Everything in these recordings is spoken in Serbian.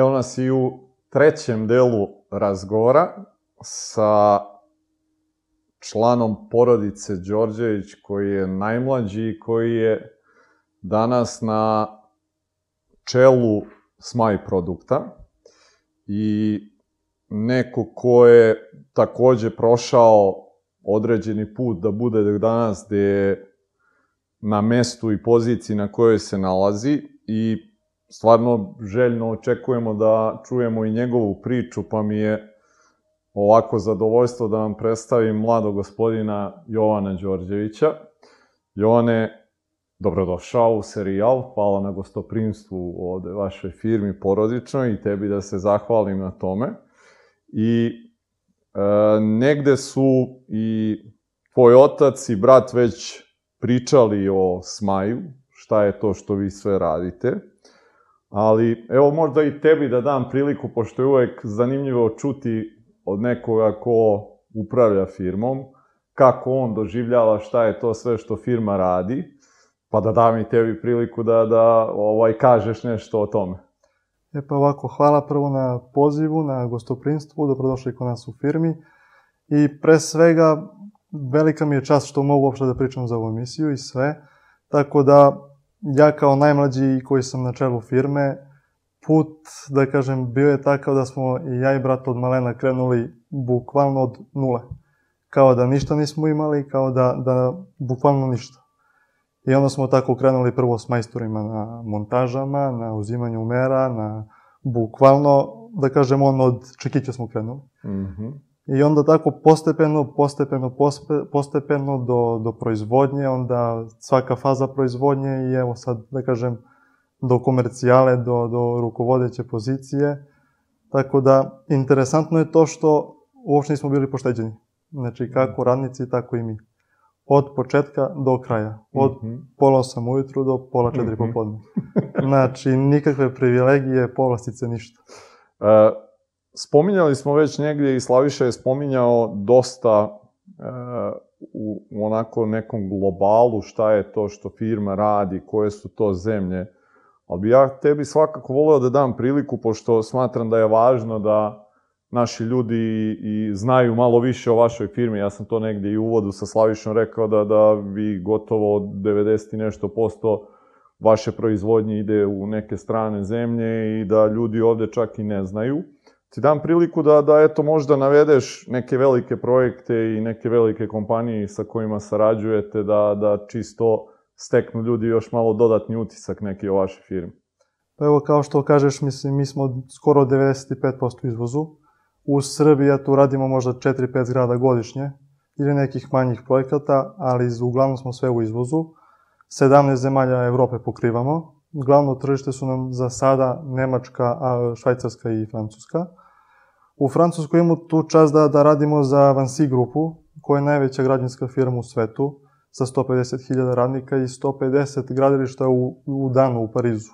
Evo nas i u trećem delu razgovora sa članom porodice Đorđević koji je najmlađi i koji je danas na čelu Smaj produkta. I neko ko je takođe prošao određeni put da bude danas gde je na mestu i poziciji na kojoj se nalazi i stvarno željno očekujemo da čujemo i njegovu priču, pa mi je ovako zadovoljstvo da vam predstavim mladog gospodina Jovana Đorđevića. Jovane, dobrodošao u serijal, hvala na gostoprimstvu ovde vašoj firmi porodičnoj i tebi da se zahvalim na tome. I e, negde su i tvoj otac i brat već pričali o Smaju, šta je to što vi sve radite. Ali evo možda i tebi da dam priliku, pošto je uvek zanimljivo čuti od nekoga ko upravlja firmom, kako on doživljava šta je to sve što firma radi, pa da dam i tebi priliku da, da ovaj, kažeš nešto o tome. E pa ovako, hvala prvo na pozivu, na gostoprinstvu, dobrodošli kod nas u firmi i pre svega velika mi je čast što mogu uopšte da pričam za ovu emisiju i sve, tako da ja kao najmlađi koji sam na čelu firme, put, da kažem, bio je takav da smo i ja i brat od malena krenuli bukvalno od nule. Kao da ništa nismo imali, kao da, da bukvalno ništa. I onda smo tako krenuli prvo s majstorima na montažama, na uzimanju mera, na bukvalno, da kažem, on od čekića smo krenuli. Mm -hmm. I onda tako postepeno, postepeno, postepeno do, do proizvodnje, onda svaka faza proizvodnje i evo sad, da kažem, do komercijale, do, do rukovodeće pozicije. Tako da, interesantno je to što uopšte nismo bili pošteđeni. Znači, kako radnici, tako i mi. Od početka do kraja. Od mm -hmm. pola osam ujutru do pola četiri mm -hmm. popodne. Znači, nikakve privilegije, povlastice, ništa. E, spominjali smo već negdje i Slaviša je spominjao dosta e, u, u onako nekom globalu šta je to što firma radi, koje su to zemlje Ali bi ja tebi svakako voleo da dam priliku, pošto smatram da je važno da naši ljudi i, znaju malo više o vašoj firmi. Ja sam to negdje i u uvodu sa Slavišom rekao da, da vi gotovo 90 i nešto posto vaše proizvodnje ide u neke strane zemlje i da ljudi ovde čak i ne znaju. Ti dam priliku da, da eto možda navedeš neke velike projekte i neke velike kompanije sa kojima sarađujete, da, da čisto steknu ljudi još malo dodatni utisak neki o vašoj firmi? Pa evo, kao što kažeš, mislim, mi smo skoro 95% izvozu. U Srbiji tu radimo možda 4-5 zgrada godišnje ili nekih manjih projekata, ali uglavnom smo sve u izvozu. 17 zemalja Evrope pokrivamo. Glavno tržište su nam za sada Nemačka, Švajcarska i Francuska. U Francuskoj imamo tu čast da, da radimo za Vansi grupu, koja je najveća građanska firma u svetu sa 150.000 radnika i 150 gradilišta u, u danu u Parizu.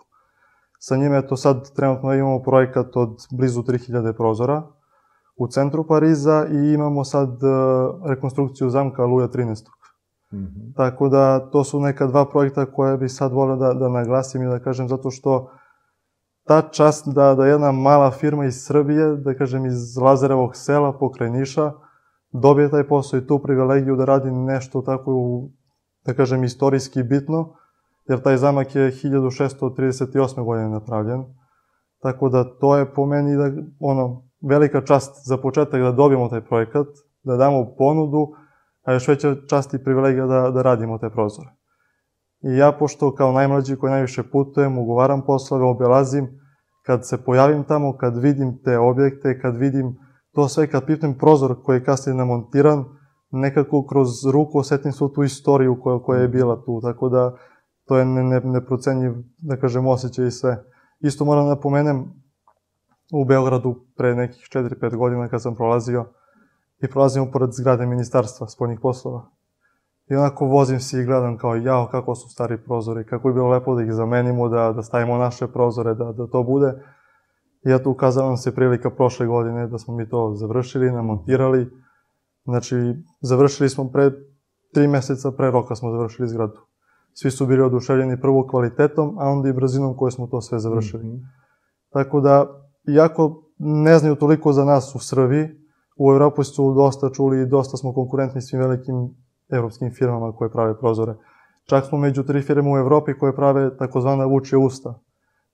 Sa njime, to sad trenutno imamo projekat od blizu 3000 prozora u centru Pariza i imamo sad uh, rekonstrukciju zamka Luja 13. Mm -hmm. Tako da to su neka dva projekta koje bi sad volio da, da naglasim i da kažem zato što ta čast da, da jedna mala firma iz Srbije, da kažem iz Lazarevog sela pokraj Niša, dobije taj posao i tu privilegiju da radi nešto tako, da kažem, istorijski bitno, jer taj zamak je 1638. godine napravljen. Tako da to je po meni da, ono, velika čast za početak da dobijemo taj projekat, da damo ponudu, a još veća čast i privilegija da, da radimo te prozore. I ja, pošto kao najmlađi koji najviše putujem, ugovaram poslove, obilazim, kad se pojavim tamo, kad vidim te objekte, kad vidim to sve kad pipnem prozor koji je kasnije namontiran, nekako kroz ruku osetim svu tu istoriju koja, koja je bila tu, tako da to je ne, ne, neprocenjiv, da kažem, osjećaj i sve. Isto moram da napomenem, u Beogradu pre nekih 4-5 godina kad sam prolazio i prolazim pored zgrade ministarstva spoljnih poslova. I onako vozim se i gledam kao, jao, kako su stari prozori, kako je bilo lepo da ih zamenimo, da, da stavimo naše prozore, da, da to bude. I eto, ukazala nam se prilika prošle godine da smo mi to završili, namontirali. Znači, završili smo pre tri meseca pre roka smo završili zgradu. Svi su bili oduševljeni prvo kvalitetom, a onda i brzinom koje smo to sve završili. Mm -hmm. Tako da, iako ne znaju toliko za nas u Srbiji, u Evropi su dosta čuli i dosta smo konkurentni svim velikim evropskim firmama koje prave prozore. Čak smo među tri firme u Evropi koje prave takozvana vuče usta.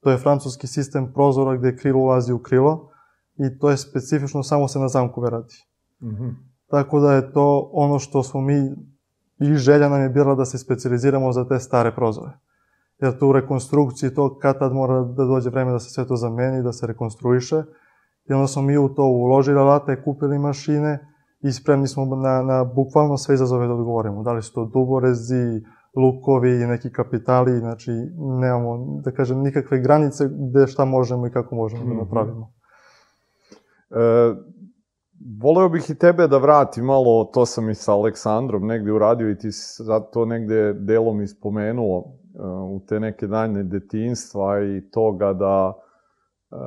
To je francuski sistem prozora gde krilo ulazi u krilo i to je specifično samo se na zamkove radi. Mm -hmm. Tako da je to ono što smo mi i želja nam je bila da se specializiramo za te stare prozore. Jer to u rekonstrukciji to kad tad mora da dođe vreme da se sve to zameni, da se rekonstruiše. I onda smo mi u to uložili alate, kupili mašine i spremni smo na, na bukvalno sve izazove da odgovorimo. Da li su to duborezi, lukovi neki kapitali, znači nemamo, da kažem, nikakve granice gde šta možemo i kako možemo mm -hmm. da mhm. napravimo. E, voleo bih i tebe da vrati malo, to sam i sa Aleksandrom negde uradio i ti si to negde delom ispomenuo uh, u te neke danje detinstva i toga da uh,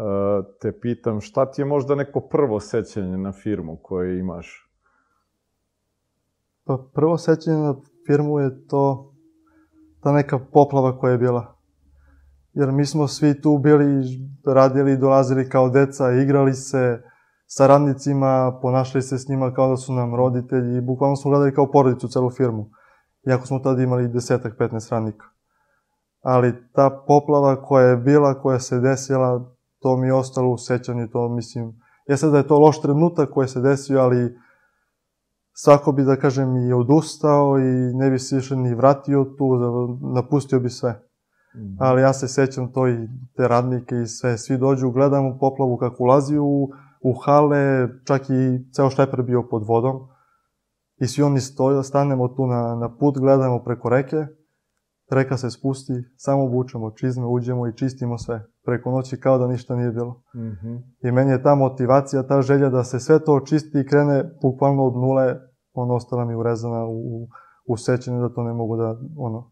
te pitam šta ti je možda neko prvo sećanje na firmu koje imaš? Pa prvo sećanje na firmu je to ta neka poplava koja je bila. Jer mi smo svi tu bili, radili, dolazili kao deca, igrali se, sa radnicima, ponašali se s njima kao da su nam roditelji i bukvalno smo gledali kao porodicu celu firmu. Iako smo tada imali desetak, 15 radnika. Ali ta poplava koja je bila, koja se desila, to mi je ostalo u sećanju, to mislim, sad da je to loš trenutak koji se desio, ali svako bi, da kažem, i odustao i ne bi se više ni vratio tu, da napustio bi sve. Mm. Ali ja se sećam to i te radnike i sve, svi dođu, gledamo poplavu kako ulazi u u hale, čak i ceo šleper bio pod vodom. I svi oni stoju, stanemo tu na, na put, gledamo preko reke, reka se spusti, samo vučemo čizme, uđemo i čistimo sve. Preko noći kao da ništa nije bilo. Mm -hmm. I meni je ta motivacija, ta želja da se sve to očisti i krene bukvalno od nule, ono ostala mi urezana u, u sećanju da to ne mogu da, ono,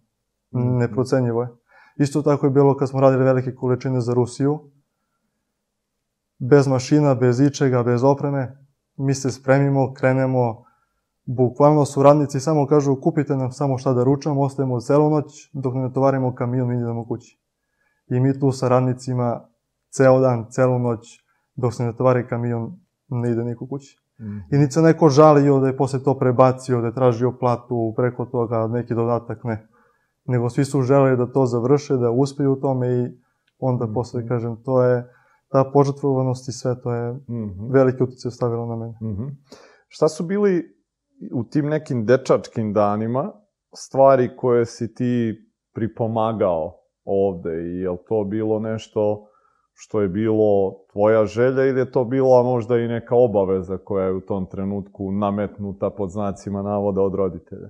-hmm. neprocenjivo je. Isto tako je bilo kad smo radili velike količine za Rusiju, bez mašina, bez ičega, bez opreme, mi se spremimo, krenemo, bukvalno su radnici samo kažu kupite nam samo šta da ručamo, ostajemo celu noć dok ne natovarimo kamion i idemo kući. I mi tu sa radnicima ceo dan, celu noć dok se ne natovari kamion ne ide niko kući. I niti se neko žalio da je posle to prebacio, da je tražio platu preko toga, neki dodatak, ne. Nego svi su želeli da to završe, da uspeju u tome i onda mm. posle, kažem, to je ta požrtvovanost i sve to je mm -hmm. veliki utjecaj stavilo na mene. Mm -hmm. Šta su bili u tim nekim dečačkim danima stvari koje si ti pripomagao ovde i je to bilo nešto što je bilo tvoja želja ili je to bila možda i neka obaveza koja je u tom trenutku nametnuta pod znacima navoda od roditelja?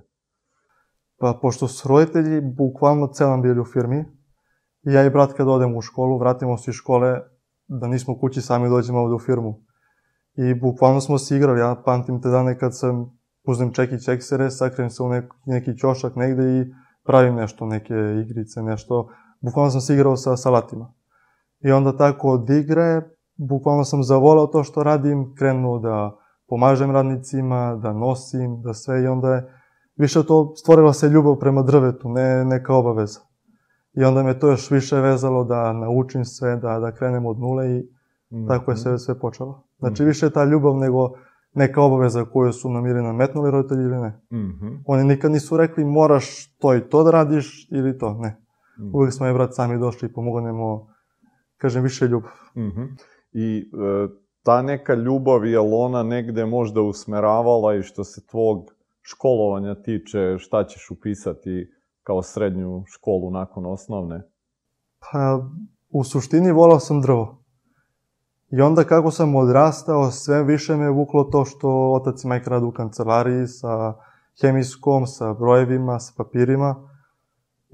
Pa, pošto su roditelji bukvalno celan bili u firmi, ja i brat kad odem u školu, vratimo se iz škole, da nismo kući sami dođemo ovde u firmu. I bukvalno smo se igrali, ja pamtim te dane kad sam uzmem čeki čeksere, sakrijem se u neki, neki ćošak negde i pravim nešto, neke igrice, nešto. Bukvalno sam se igrao sa salatima. I onda tako od igre, bukvalno sam zavolao to što radim, krenuo da pomažem radnicima, da nosim, da sve i onda je više to stvorila se ljubav prema drvetu, ne neka obaveza. I onda me to još više vezalo da naučim sve, da, da krenem od nule i mm. tako je sve, sve počelo. Znači mm. više ta ljubav nego neka obaveza koju su nam ili nametnuli roditelji ili ne. Mm -hmm. Oni nikad nisu rekli moraš to i to da radiš ili to, ne. Mm. Uvijek smo je brat sami došli i pomognemo, kažem, više ljubav. Mm -hmm. I e, ta neka ljubav je ona negde možda usmeravala i što se tvog školovanja tiče, šta ćeš upisati kao srednju školu nakon osnovne? Pa, u suštini volao sam drvo. I onda kako sam odrastao, sve više me vuklo to što otac i majka radu u kancelariji sa hemijskom, sa brojevima, sa papirima.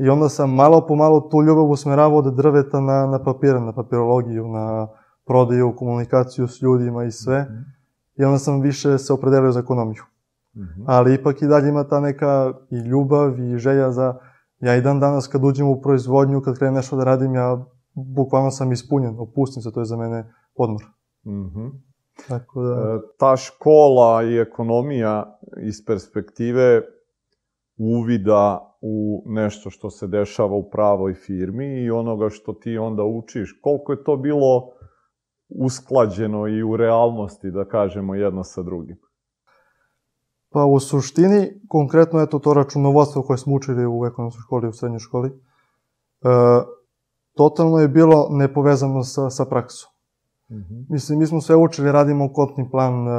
I onda sam malo po malo tu ljubav usmeravao od drveta na, na papire, na papirologiju, na prodaju, komunikaciju s ljudima i sve. Mm -hmm. I onda sam više se opredelio za ekonomiju. -hmm. Ali ipak i dalje ima ta neka i ljubav i želja za... Ja i dan danas kad uđem u proizvodnju, kad krenem nešto da radim, ja bukvalno sam ispunjen, opustim se, to je za mene odmor. Mm -hmm. Tako da... E, ta škola i ekonomija iz perspektive uvida u nešto što se dešava u pravoj firmi i onoga što ti onda učiš. Koliko je to bilo usklađeno i u realnosti, da kažemo, jedno sa drugim? Pa u suštini, konkretno eto to računovodstvo koje smo učili u ekonomskoj školi, u srednjoj školi, e, totalno je bilo nepovezano sa, sa praksom. Mm -hmm. Mislim, mi smo sve učili, radimo kotni plan, e,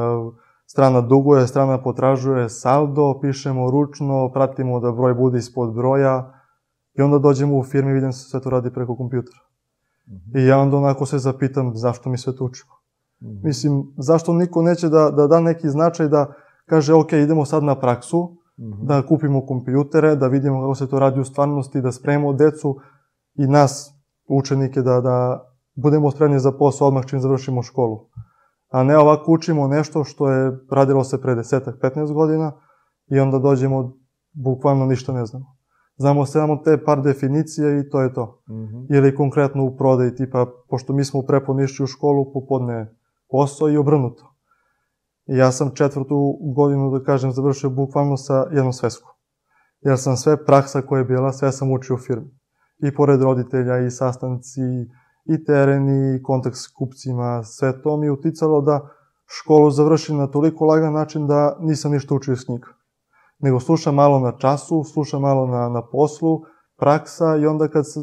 strana duguje, strana potražuje, saldo, pišemo ručno, pratimo da broj bude ispod broja i onda dođemo u firmi i vidim se sve to radi preko kompjutera. Mm -hmm. I ja onda onako se zapitam zašto mi sve to učimo. Mm -hmm. Mislim, zašto niko neće da, da da neki značaj da kaže, ok, idemo sad na praksu, mm -hmm. da kupimo kompjutere, da vidimo kako se to radi u stvarnosti, da spremimo decu i nas, učenike, da, da budemo spremni za posao odmah čim završimo školu. A ne ovako učimo nešto što je radilo se pre 10-15 godina i onda dođemo, bukvalno ništa ne znamo. Znamo samo te par definicije i to je to. Mm -hmm. Ili konkretno u prodaj, tipa, pošto mi smo u prepodne u školu, popodne posao i obrnuto. I ja sam četvrtu godinu, da kažem, završio bukvalno sa jednom sveskom. Jer sam sve praksa koja je bila, sve sam učio u firmi. I pored roditelja, i sastanci, i tereni, i kontakt s kupcima, sve to mi je uticalo da školu završim na toliko lagan način da nisam ništa učio iz knjiga. Nego slušam malo na času, slušam malo na, na poslu, praksa i onda kad se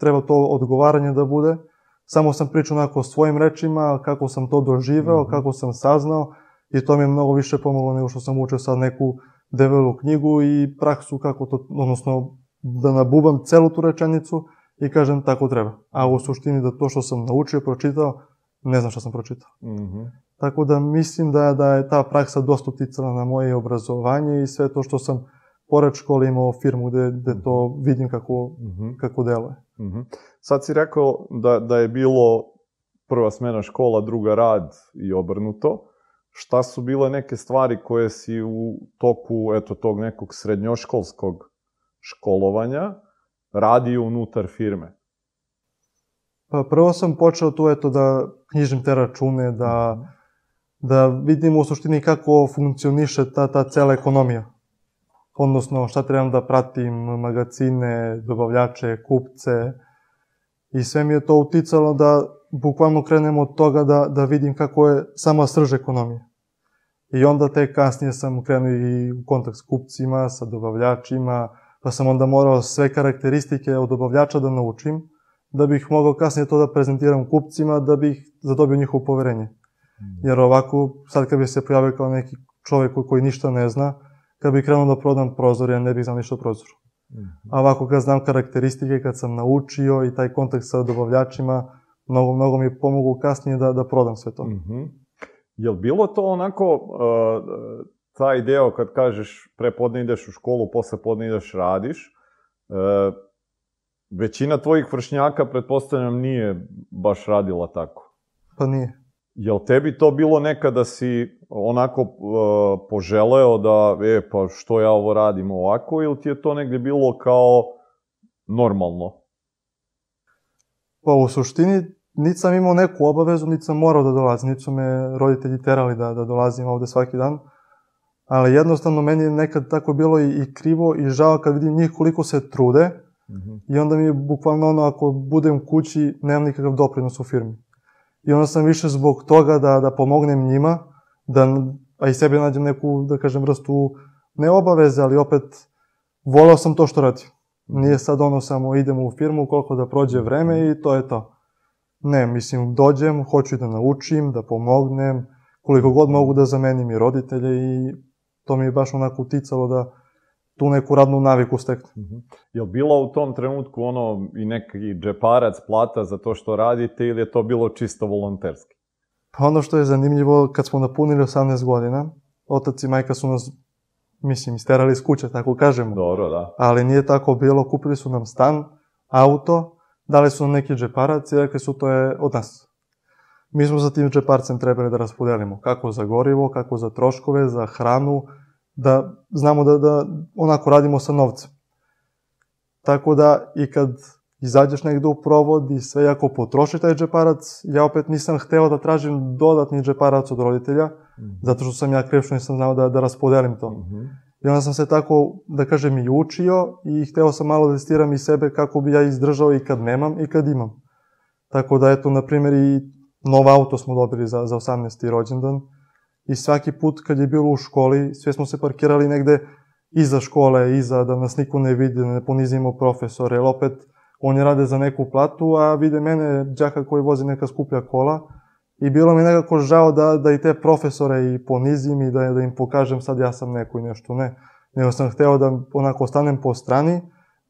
treba to odgovaranje da bude, samo sam pričao onako svojim rečima, kako sam to doživeo, mm -hmm. kako sam saznao, i to mi je mnogo više pomoglo nego što sam učio sad neku debelu knjigu i praksu kako to, odnosno da nabubam celu tu rečenicu i kažem tako treba. A u suštini da to što sam naučio, pročitao, ne znam šta sam pročitao. Mm -hmm. Tako da mislim da, da je ta praksa dosta uticala na moje obrazovanje i sve to što sam pored škole imao firmu gde, gde to vidim kako, mm -hmm. kako deluje. Mm -hmm. Sad si rekao da, da je bilo prva smena škola, druga rad i obrnuto šta su bile neke stvari koje si u toku eto tog nekog srednjoškolskog školovanja radio unutar firme? Pa prvo sam počeo tu eto da knjižim te račune, da, da vidim u suštini kako funkcioniše ta, ta cela ekonomija. Odnosno šta trebam da pratim, magazine, dobavljače, kupce. I sve mi je to uticalo da bukvalno krenem od toga da, da vidim kako je sama srž ekonomije. I onda te kasnije sam krenuo i u kontakt s kupcima, sa dobavljačima, pa sam onda morao sve karakteristike od dobavljača da naučim, da bih mogao kasnije to da prezentiram kupcima, da bih zadobio njihovo poverenje. Mm. Jer ovako, sad kad bi se pojavio kao neki čovek koji ništa ne zna, kad bih krenuo da prodam prozor, ja ne bih znao ništa o prozoru. Mm. A ovako kad znam karakteristike, kad sam naučio i taj kontakt sa dobavljačima, mnogo, mnogo mi je pomogao kasnije da, da prodam sve to. Mm -hmm. Jel bilo to onako, uh, taj deo kad kažeš pre podne ideš u školu, posle podne ideš radiš, uh, većina tvojih vršnjaka, pretpostavljam, nije baš radila tako? Pa nije. Jel tebi to bilo nekada da si onako uh, poželeo da, e, pa što ja ovo radim ovako, ili ti je to negde bilo kao normalno? Pa u suštini niti sam imao neku obavezu, niti sam morao da dolazim, niti su me roditelji terali da, da dolazim ovde svaki dan. Ali jednostavno meni je nekad tako bilo i, i krivo i žao kad vidim njih koliko se trude mm -hmm. i onda mi je bukvalno ono ako budem kući nemam nikakav doprinos u firmi. I onda sam više zbog toga da, da pomognem njima, da, a i sebi nađem neku, da kažem, vrstu ne obaveze, ali opet volao sam to što radim. Nije sad ono samo idemo u firmu koliko da prođe vreme i to je to. Ne, mislim, dođem, hoću da naučim, da pomognem, koliko god mogu da zamenim i roditelje i to mi je baš onako uticalo da tu neku radnu naviku steknem. Mm -hmm. Je li bilo u tom trenutku ono i neki džeparac plata za to što radite ili je to bilo čisto volonterski? Pa ono što je zanimljivo, kad smo napunili 18 godina, otac i majka su nas, mislim, isterali iz kuće, tako kažemo. Dobro, da. Ali nije tako bilo, kupili su nam stan, auto, dali su nam neki džeparac i rekli su to je od nas. Mi smo sa tim džeparcem trebali da raspodelimo kako za gorivo, kako za troškove, za hranu, da znamo da, da onako radimo sa novcem. Tako da i kad izađeš negde u provod i sve ako potroši taj džeparac, ja opet nisam hteo da tražim dodatni džeparac od roditelja, mm -hmm. zato što sam ja kriv što nisam znao da, da raspodelim to. Mm -hmm. I onda sam se tako, da kažem, i učio i hteo sam malo da testiram i sebe kako bi ja izdržao i kad nemam i kad imam. Tako da, eto, na primjer, i nov auto smo dobili za, za 18. rođendan i svaki put kad je bilo u školi, sve smo se parkirali negde iza škole, iza da nas niko ne vidi, da ne ponizimo profesore, jer opet oni rade za neku platu, a vide mene, đaka koji vozi neka skuplja kola, i bilo mi nekako žao da, da i te profesore i ponizim i da, da im pokažem sad ja sam neko i nešto ne. Nego sam hteo da onako ostanem po strani,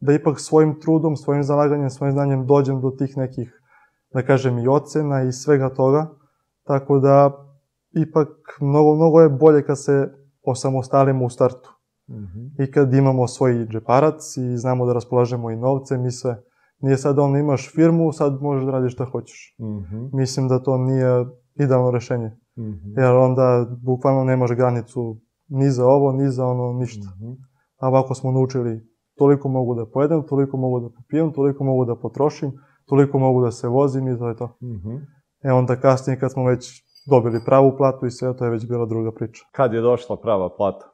da ipak svojim trudom, svojim zalaganjem, svojim znanjem dođem do tih nekih, da kažem, i ocena i svega toga. Tako da, ipak, mnogo, mnogo je bolje kad se osamostalimo u startu. Mm -hmm. I kad imamo svoj džeparac i znamo da raspolažemo i novcem i sve. Nije sad ono imaš firmu, sad možeš da radiš šta hoćeš. Mm -hmm. Mislim da to nije idealno rešenje. Mm -hmm. Jer onda bukvalno nemaš granicu ni za ovo, ni za ono, ništa. Mm -hmm. A ovako smo naučili toliko mogu da pojedem, toliko mogu da popijem, toliko mogu da potrošim, toliko mogu da se vozim i to je to. Mm -hmm. E onda kasnije kad smo već dobili pravu platu i sve, to je već bila druga priča. Kad je došla prava plata?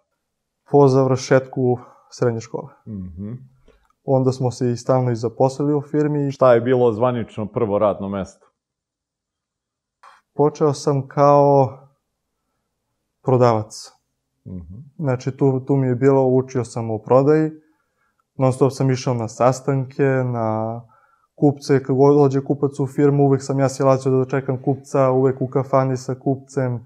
Po završetku srednje škole. Mm -hmm. Onda smo se i stalno i zaposlili u firmi. Šta je bilo zvanično prvo radno mesto? Počeo sam kao prodavac. Mm -hmm. Znači, tu, tu mi je bilo, učio sam u prodaji, non stop sam išao na sastanke, na kupce, kad god dođe kupac u firmu, uvek sam ja silazio da dočekam kupca, uvek u kafani sa kupcem,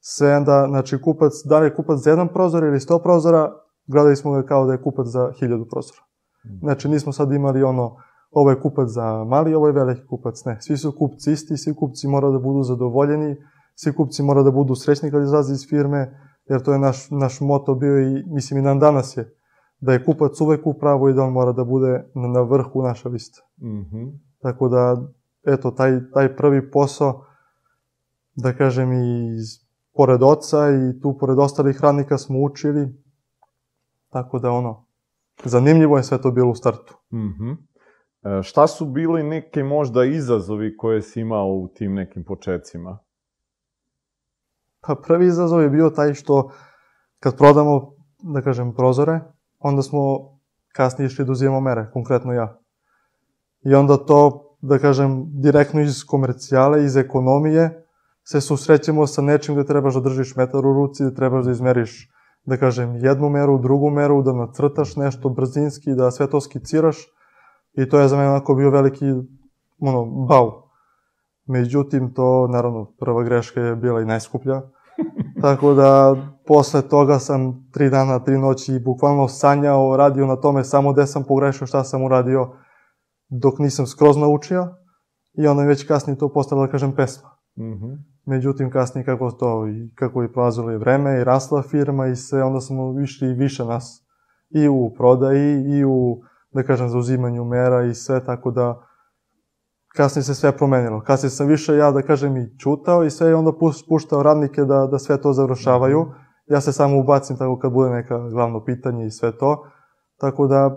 sve onda, znači kupac, da li je kupac za jedan prozor ili sto prozora, gledali smo ga kao da je kupac za hiljadu prozora. Znači nismo sad imali ono, ovo je kupac za mali, ovo je veliki kupac, ne. Svi su kupci isti, svi kupci moraju da budu zadovoljeni, svi kupci moraju da budu srećni kad izlaze iz firme, jer to je naš, naš moto bio i mislim i dan danas je da je kupac uvek u pravu i da on mora da bude na vrhu naša lista. Mm -hmm. Tako da, eto, taj, taj prvi posao, da kažem, i pored oca i tu pored ostalih radnika smo učili, tako da ono, zanimljivo je sve to bilo u startu. Mm -hmm. e, šta su bili neke možda izazovi koje si imao u tim nekim početcima? Pa prvi izazov je bio taj što kad prodamo, da kažem, prozore, onda smo kasnije išli da uzimamo mere, konkretno ja. I onda to, da kažem, direktno iz komercijale, iz ekonomije, se susrećemo sa nečim gde trebaš da držiš metar u ruci, da trebaš da izmeriš, da kažem, jednu meru, drugu meru, da nacrtaš nešto brzinski, da sve to skiciraš. I to je za mene onako bio veliki, ono, bau. Međutim, to, naravno, prva greška je bila i najskuplja. Tako da, posle toga sam tri dana, tri noći bukvalno sanjao, radio na tome samo gde sam pogrešio, šta sam uradio, dok nisam skroz naučio. I onda je već kasnije to postalo, da kažem, pesma. Mm -hmm. Međutim, kasnije kako to, i kako je prolazilo i vreme, i rasla firma, i sve, onda smo išli više nas. I u prodaji, i u, da kažem, zauzimanju mera i sve, tako da kasnije se sve promenilo. Kasnije sam više ja, da kažem, i čutao i sve i onda puštao radnike da, da sve to završavaju. Ja se samo ubacim tako kad bude neka glavno pitanje i sve to. Tako da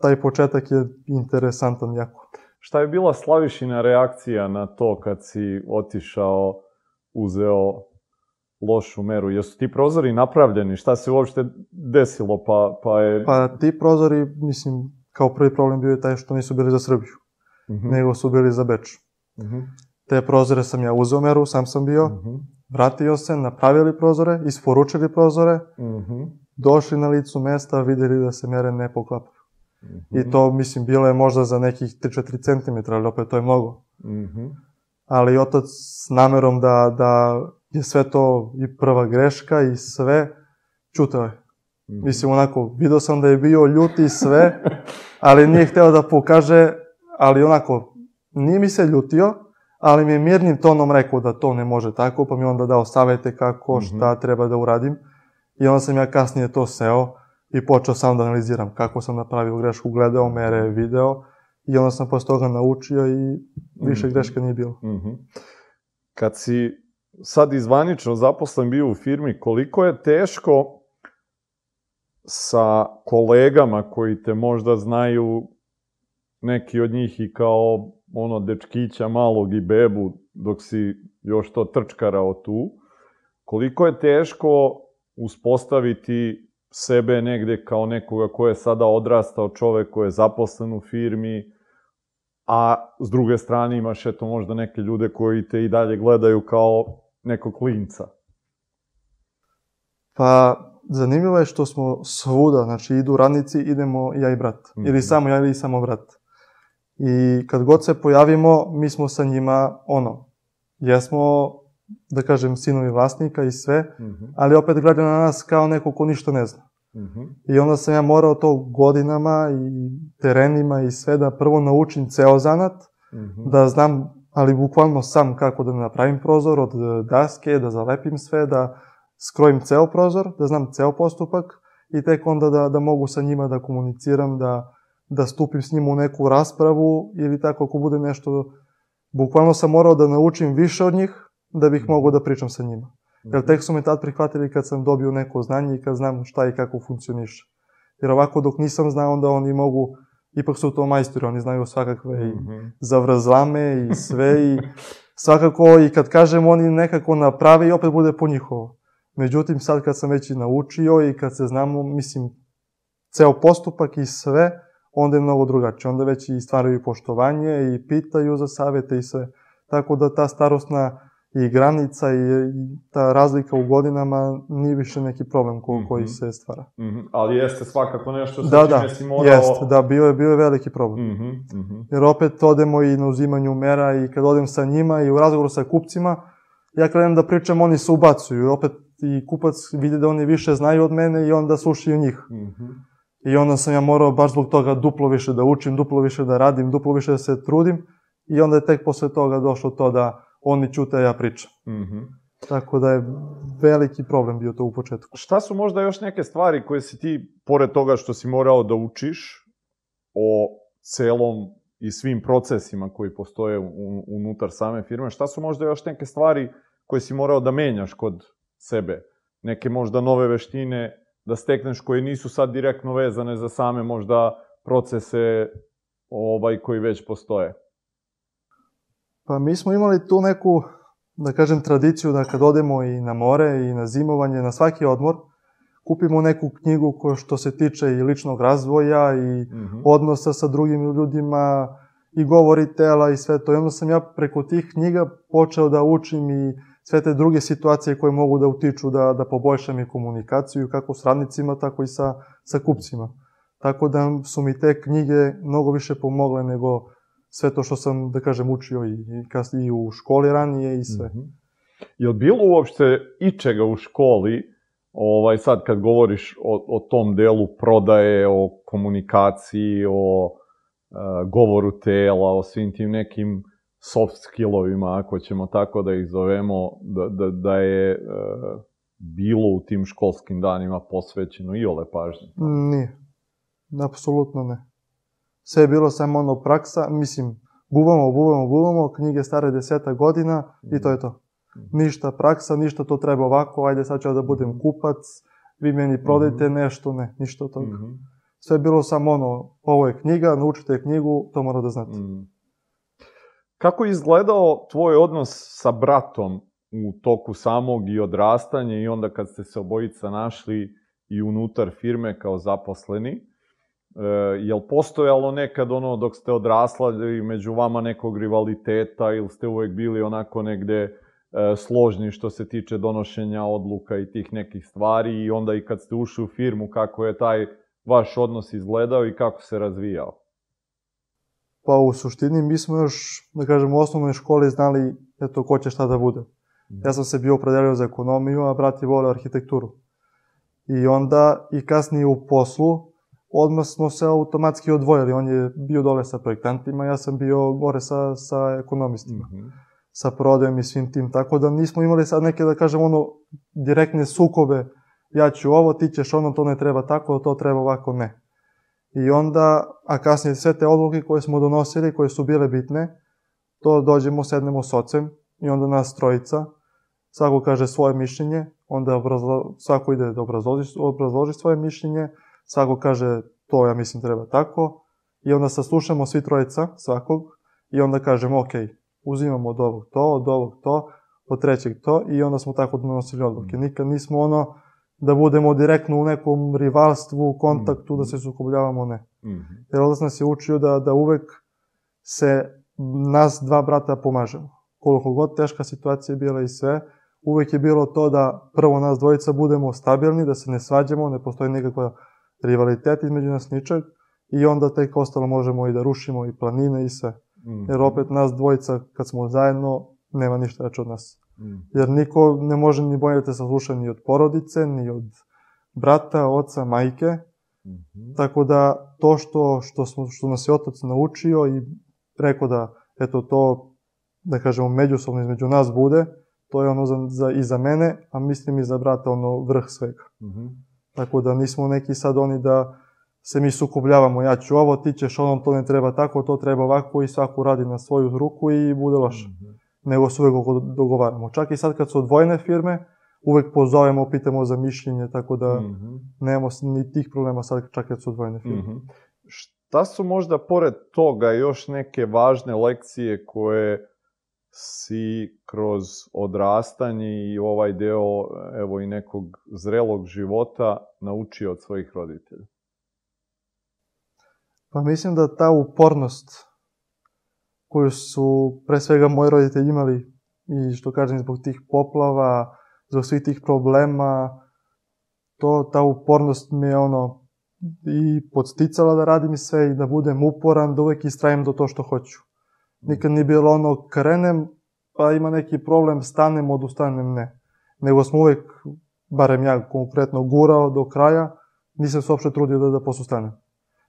taj početak je interesantan jako. Šta je bila Slavišina reakcija na to kad si otišao, uzeo lošu meru? Jesu ti prozori napravljeni? Šta se uopšte desilo pa, pa je... Pa ti prozori, mislim, kao prvi problem bio je taj što nisu bili za Srbiju mm -hmm. nego su bili za Beč. Mm -hmm. Te prozore sam ja uzeo meru, sam sam bio, mm -hmm. vratio se, napravili prozore, isporučili prozore, došli na licu mesta, videli da se mere ne poklapaju. I to, mislim, bilo je možda za nekih 3-4 cm, ali opet to je mnogo. Ali otac s namerom da, da je sve to i prva greška i sve, čutao je. Mm -hmm. Mislim, onako, video sam da je bio ljut i sve, ali nije hteo da pokaže ali onako, nije mi se ljutio, ali mi je mirnim tonom rekao da to ne može tako, pa mi onda dao savete kako, mhm. šta treba da uradim. I onda sam ja kasnije to seo i počeo sam da analiziram kako sam napravio grešku, gledao mere, video i onda sam posle toga naučio i više mm -hmm. greška nije bilo. Mm -hmm. Kad si sad izvanično zaposlen bio u firmi, koliko je teško sa kolegama koji te možda znaju neki od njih i kao ono dečkića malog i bebu dok si još to trčkarao tu, koliko je teško uspostaviti sebe negde kao nekoga ko je sada odrastao čovek, ko je zaposlen u firmi, a s druge strane imaš eto možda neke ljude koji te i dalje gledaju kao nekog klinca. Pa, zanimljivo je što smo svuda, znači idu radnici, idemo ja i brat. Mm -hmm. Ili samo ja ili samo brat. I kad god se pojavimo, mi smo sa njima, ono, jesmo, da kažem, sinovi vlasnika i sve, mm -hmm. ali opet gledaju na nas kao neko ko ništa ne zna. Mm -hmm. I onda sam ja morao to godinama i terenima i sve da prvo naučim ceo zanat, mm -hmm. da znam, ali bukvalno sam kako da napravim prozor od daske, da zalepim sve, da skrojim ceo prozor, da znam ceo postupak i tek onda da, da mogu sa njima da komuniciram, da, da stupim s njima u neku raspravu ili tako ako bude nešto, bukvalno sam morao da naučim više od njih da bih mogao da pričam sa njima. Jer tek su me tad prihvatili kad sam dobio neko znanje i kad znam šta i kako funkcioniše. Jer ovako dok nisam znao, onda oni mogu, ipak su to majstori, oni znaju svakakve i mhm. zavrzlame i sve i svakako i kad kažem oni nekako naprave i opet bude po njihovo. Međutim, sad kad sam već i naučio i kad se znamo, mislim, ceo postupak i sve, onda je mnogo drugačije. Onda već i stvaraju poštovanje i pitaju za savete i sve. Tako da ta starostna i granica i, ta razlika u godinama nije više neki problem ko, mm -hmm. koji se stvara. Mm -hmm. Ali jeste svakako nešto sa da, da, si morao... Jest, da, bio je, bio je veliki problem. Mm -hmm. Jer opet odemo i na uzimanju mera i kad odem sa njima i u razgovoru sa kupcima, ja krenem da pričam, oni se ubacuju. Opet i kupac vidi da oni više znaju od mene i onda slušaju njih. Mm -hmm. I onda sam ja morao baš zbog toga duplo više da učim, duplo više da radim, duplo više da se trudim i onda je tek posle toga došlo to da oni čute, a ja pričam. Mm -hmm. Tako da je veliki problem bio to u početku. Šta su možda još neke stvari koje si ti, pored toga što si morao da učiš o celom i svim procesima koji postoje unutar same firme, šta su možda još neke stvari koje si morao da menjaš kod sebe? Neke možda nove veštine da stekneš koje nisu sad direktno vezane za same možda procese ovaj koji već postoje? Pa mi smo imali tu neku, da kažem, tradiciju da kad odemo i na more i na zimovanje, na svaki odmor, kupimo neku knjigu ko što se tiče i ličnog razvoja i mm -hmm. odnosa sa drugim ljudima i govori tela i sve to. I onda sam ja preko tih knjiga počeo da učim i sve te druge situacije koje mogu da utiču da, da poboljšam i komunikaciju kako s radnicima, tako i sa, sa kupcima. Tako da su mi te knjige mnogo više pomogle nego sve to što sam, da kažem, učio i, i, kasnije i u školi ranije i sve. Mm -hmm. Je li bilo uopšte ičega u školi, ovaj, sad kad govoriš o, o tom delu prodaje, o komunikaciji, o uh, govoru tela, o svim tim nekim soft skillovima, ako ćemo tako da ih zovemo, da, da, da je e, bilo u tim školskim danima posvećeno i ole pažnje? Nije. Apsolutno ne. Sve je bilo samo ono praksa, mislim, buvamo, buvamo, buvamo, knjige stare deseta godina i to je to. Ništa praksa, ništa to treba ovako, ajde sad ću da budem kupac, vi meni prodajte mhm. nešto, ne, ništa od toga. Mhm. Sve je bilo samo ono, ovo je knjiga, naučite knjigu, to mora da znate. Mm. Kako je izgledao tvoj odnos sa bratom u toku samog i odrastanja i onda kad ste se obojica našli i unutar firme kao zaposleni? E, jel postojalo nekad ono dok ste odrasli među vama nekog rivaliteta ili ste uvek bili onako negde e, složni što se tiče donošenja odluka i tih nekih stvari i onda i kad ste ušli u firmu kako je taj vaš odnos izgledao i kako se razvijao? Pa u suštini mi smo još, da kažem, u osnovnoj školi znali eto, ko će šta da bude. Ja sam se bio opredelio za ekonomiju, a brat je volio arhitekturu. I onda, i kasnije u poslu, odmah smo se automatski odvojili. On je bio dole sa projektantima, ja sam bio gore sa, sa ekonomistima. Mm -hmm. Sa prodajem i svim tim. Tako da nismo imali sad neke, da kažem, ono, direktne sukobe. Ja ću ovo, ti ćeš ono, to ne treba tako, to treba ovako, ne. I onda, a kasnije sve te odluke koje smo donosili, koje su bile bitne, to dođemo, sednemo s ocem i onda nas trojica, svako kaže svoje mišljenje, onda obrazlo, svako ide da obrazloži, obrazloži svoje mišljenje, svako kaže to ja mislim treba tako, i onda saslušamo svi trojica svakog i onda kažemo ok, uzimamo od ovog to, od ovog to, od trećeg to. I onda smo tako donosili odluke. Nikad nismo ono, da budemo direktno u nekom rivalstvu, kontaktu, mm. da se sukobljavamo, ne. Mm -hmm. Jer odac nas je učio da, da uvek se nas dva brata pomažemo. Koliko god teška situacija je bila i sve, uvek je bilo to da prvo nas dvojica budemo stabilni, da se ne svađamo, ne postoji nikakva rivalitet između nas ničeg, i onda tek ostalo možemo i da rušimo i planine i sve. Mm. Jer opet nas dvojica, kad smo zajedno, nema ništa reći od nas. Mm. Jer niko ne može ni bolje da te sasluša ni od porodice, ni od brata, oca, majke. Mm -hmm. Tako da to što, što, smo, što nas je otac naučio i rekao da eto to, da kažemo, međusobno između nas bude, to je ono za, za, i za mene, a mislim i za brata ono vrh svega. Mm -hmm. Tako da nismo neki sad oni da se mi sukobljavamo, ja ću ovo, ti ćeš ono, to ne treba tako, to treba ovako i svako radi na svoju ruku i bude loše. Mm -hmm. Nego se uvek dogovaramo. Čak i sad kad su odvojene firme, uvek pozovemo, pitamo za mišljenje, tako da mm -hmm. nemamo ni tih problema sad čak kad su odvojene firme. Mm -hmm. Šta su možda pored toga još neke važne lekcije koje si kroz odrastanje i ovaj deo evo i nekog zrelog života naučio od svojih roditelja? Pa mislim da ta upornost koju su pre svega moji roditelji imali i što kažem zbog tih poplava, zbog svih tih problema, to, ta upornost mi je ono i podsticala da radim i sve i da budem uporan, da uvek istrajem do to što hoću. Nikad nije bilo ono krenem, pa ima neki problem, stanem, odustanem, ne. Nego smo uvek, barem ja konkretno, gurao do kraja, nisam se uopšte trudio da, da posustanem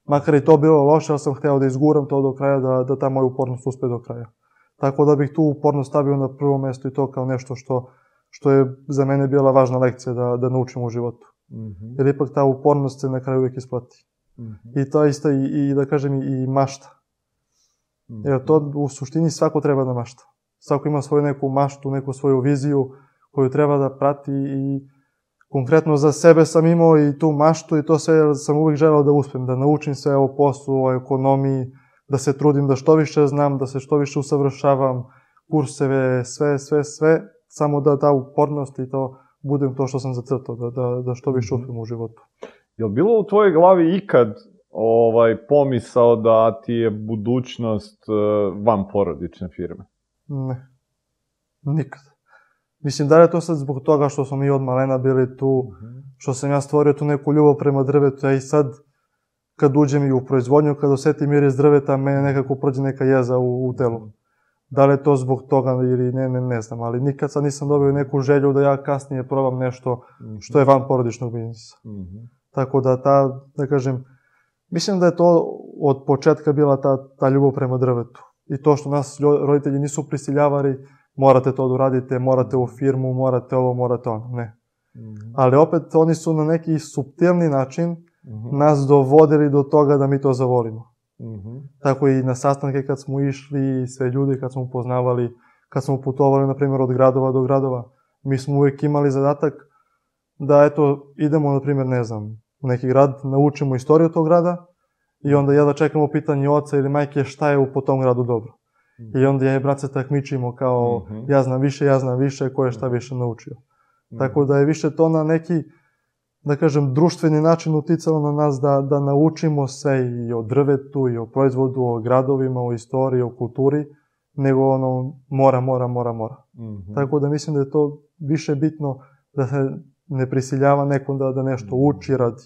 makar i to bilo loše, ali sam hteo da izguram to do kraja, da, da ta moja upornost uspe do kraja. Tako da bih tu upornost stavio na prvo mesto i to kao nešto što, što je za mene bila važna lekcija da, da naučim u životu. Mm -hmm. Jer ipak ta upornost se na kraju uvijek isplati. Mm -hmm. I to isto i, i da kažem i mašta. Mm -hmm. Jer to u suštini svako treba da mašta. Svako ima svoju neku maštu, neku svoju viziju koju treba da prati i konkretno za sebe sam imao i tu maštu i to sve sam uvijek želeo da uspem, da naučim sve o poslu, o ekonomiji, da se trudim da što više znam, da se što više usavršavam, kurseve, sve, sve, sve, samo da ta upornost i to budem to što sam zacrtao, da, da, da što više mhm. uspem u životu. Je li bilo u tvojoj glavi ikad ovaj pomisao da ti je budućnost uh, van porodične firme? Ne. Nikad. Mislim, da li je to sad zbog toga što smo mi od malena bili tu, mhm. što sam ja stvorio tu neku ljubav prema drvetu, a i sad kad uđem i u proizvodnju, kad osetim miris drveta, mene nekako prođe neka jeza u, u telu. Da li je to zbog toga ili ne, ne, ne znam, ali nikad sad nisam dobio neku želju da ja kasnije probam nešto mhm. što je van porodičnog biznisa. Mm -hmm. Tako da ta, da kažem, mislim da je to od početka bila ta, ta ljubav prema drvetu. I to što nas roditelji nisu prisiljavali morate to da uradite, morate u firmu, morate ovo, morate ono. Ne. Mm -hmm. Ali opet oni su na neki subtilni način mm -hmm. nas dovodili do toga da mi to zavolimo. Mm -hmm. Tako i na sastanke kad smo išli, sve ljudi kad smo upoznavali, kad smo putovali, na primjer, od gradova do gradova, mi smo uvek imali zadatak da, eto, idemo, na primjer, ne znam, u neki grad, naučimo istoriju tog grada i onda ja da čekamo pitanje oca ili majke šta je u po tom gradu dobro. I onda ja i brat se takmičimo kao mm -hmm. ja znam više, ja znam više, ko je šta više naučio. Mm -hmm. Tako da je više to na neki, da kažem, društveni način uticalo na nas da, da naučimo se i o drvetu, i o proizvodu, o gradovima, o istoriji, o kulturi, nego ono mora, mora, mora, mora. Mm -hmm. Tako da mislim da je to više bitno da se ne prisiljava nekom da, da nešto mhm. uči, radi,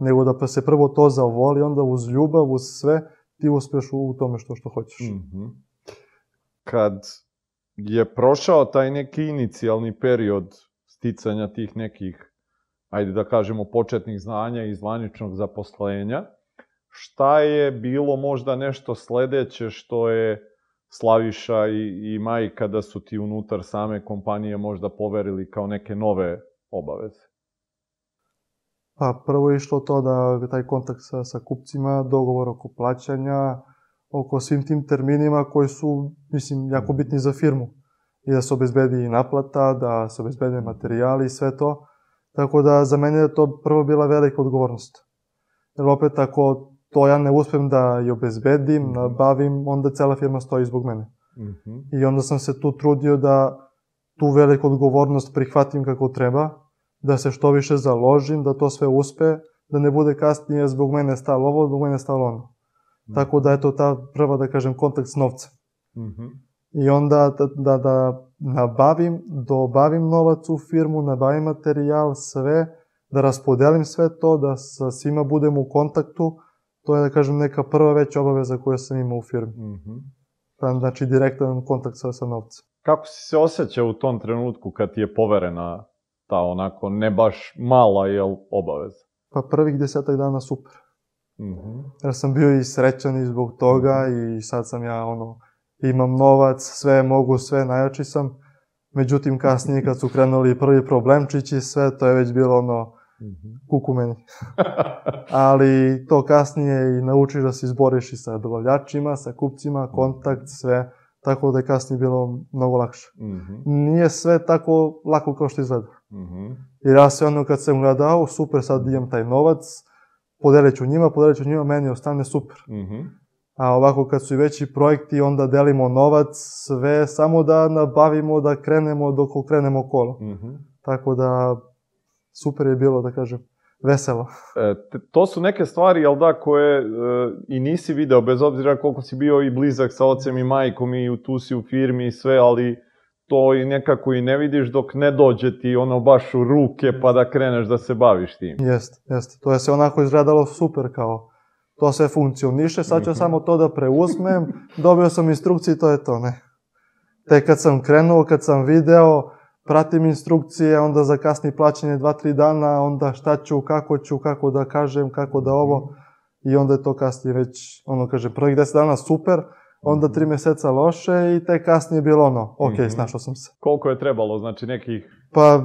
nego da pa se prvo to zavoli, onda uz ljubav, uz sve, ti uspeš u tome što, što hoćeš. Mm -hmm kad je prošao taj neki inicijalni period sticanja tih nekih, ajde da kažemo, početnih znanja i zvaničnog zaposlenja, šta je bilo možda nešto sledeće što je Slaviša i, i Majka da su ti unutar same kompanije možda poverili kao neke nove obaveze? Pa prvo je išlo to da taj kontakt sa, sa kupcima, dogovor oko plaćanja, oko svim tim terminima koji su, mislim, jako bitni za firmu. I da se obezbedi i naplata, da se obezbede materijali i sve to. Tako da za mene je to prvo bila velika odgovornost. Jer opet ako to ja ne uspem da i obezbedim, mm -hmm. nabavim, onda cela firma stoji zbog mene. Mm -hmm. I onda sam se tu trudio da tu veliku odgovornost prihvatim kako treba, da se što više založim, da to sve uspe, da ne bude kasnije zbog mene stalo ovo, zbog mene stalo ono Tako da je to ta prva, da kažem, kontakt s novcem. Mhm. I onda da, da, da nabavim, dobavim novac u firmu, nabavim materijal, sve, da raspodelim sve to, da sa svima budem u kontaktu, to je, da kažem, neka prva već obaveza koju sam imao u firmi. Mhm. Pa, znači, direktan kontakt sa, sa novcem. Kako si se osjećao u tom trenutku kad ti je poverena ta onako ne baš mala jel, obaveza? Pa prvih desetak dana super. Mhm. Jer sam bio i srećan i zbog toga i sad sam ja, ono, imam novac, sve mogu, sve, najjači sam. Međutim, kasnije kad su krenuli prvi problemčići, sve to je već bilo ono, Mhm. kuku meni. Ali to kasnije i naučiš da se izboriš i sa dobavljačima, sa kupcima, kontakt, sve. Tako da je kasnije bilo mnogo lakše. Mhm. Nije sve tako lako kao što izgleda. Mhm. Jer ja se ono kad sam gledao, super, sad imam taj novac, podelit ću njima, podelit ću njima, meni ostane super. Mhm. A ovako kad su i veći projekti, onda delimo novac, sve, samo da nabavimo, da krenemo dok krenemo kolo. Mhm. Tako da, super je bilo, da kažem, veselo. E, te- to su neke stvari, jel da, koje e, i nisi video, bez obzira koliko si bio i blizak sa ocem i majkom i tu si u firmi i sve, ali to i nekako i ne vidiš dok ne dođe ti ono baš u ruke pa da kreneš da se baviš tim. Jest, jest. To je se onako izgledalo super kao to sve funkcioniše, sad ću Mhm. samo to da preuzmem, dobio sam instrukcije i to je to, ne. Te kad sam krenuo, kad sam video, pratim instrukcije, onda za kasni plaćanje 2-3 dana, onda šta ću, kako ću, kako da kažem, kako da ovo, i onda je to kasnije već, ono kaže, prvih 10 dana super, onda 3 meseca loše i te kasnije bilo ono, ok, Mhm. snašao sam se. Koliko je trebalo, znači nekih... Pa,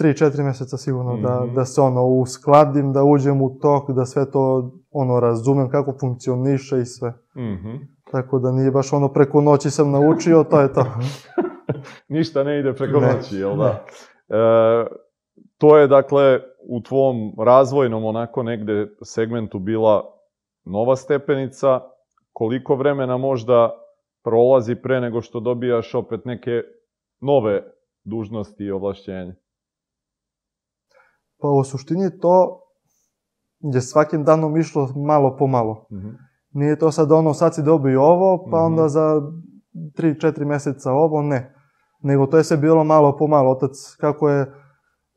3-4 meseca sigurno da, Mhm. da se ono uskladim, da uđem u tok, da sve to ono razumem kako funkcioniše i sve. Mhm. Tako da nije baš ono preko noći sam naučio, to je to. Ništa ne ide preko Ne, noći, jel da? E, to je, dakle, u tvom razvojnom onako negde segmentu bila nova stepenica. Koliko vremena možda prolazi pre nego što dobijaš opet neke nove dužnosti i ovlašćenja? Pa u suštini to je svakim danom išlo malo po malo. Mhm. Nije to sad ono sad si dobio ovo, pa Mhm. onda za 3-4 meseca ovo, ne. Nego to je sve bilo malo po malo. Otac kako je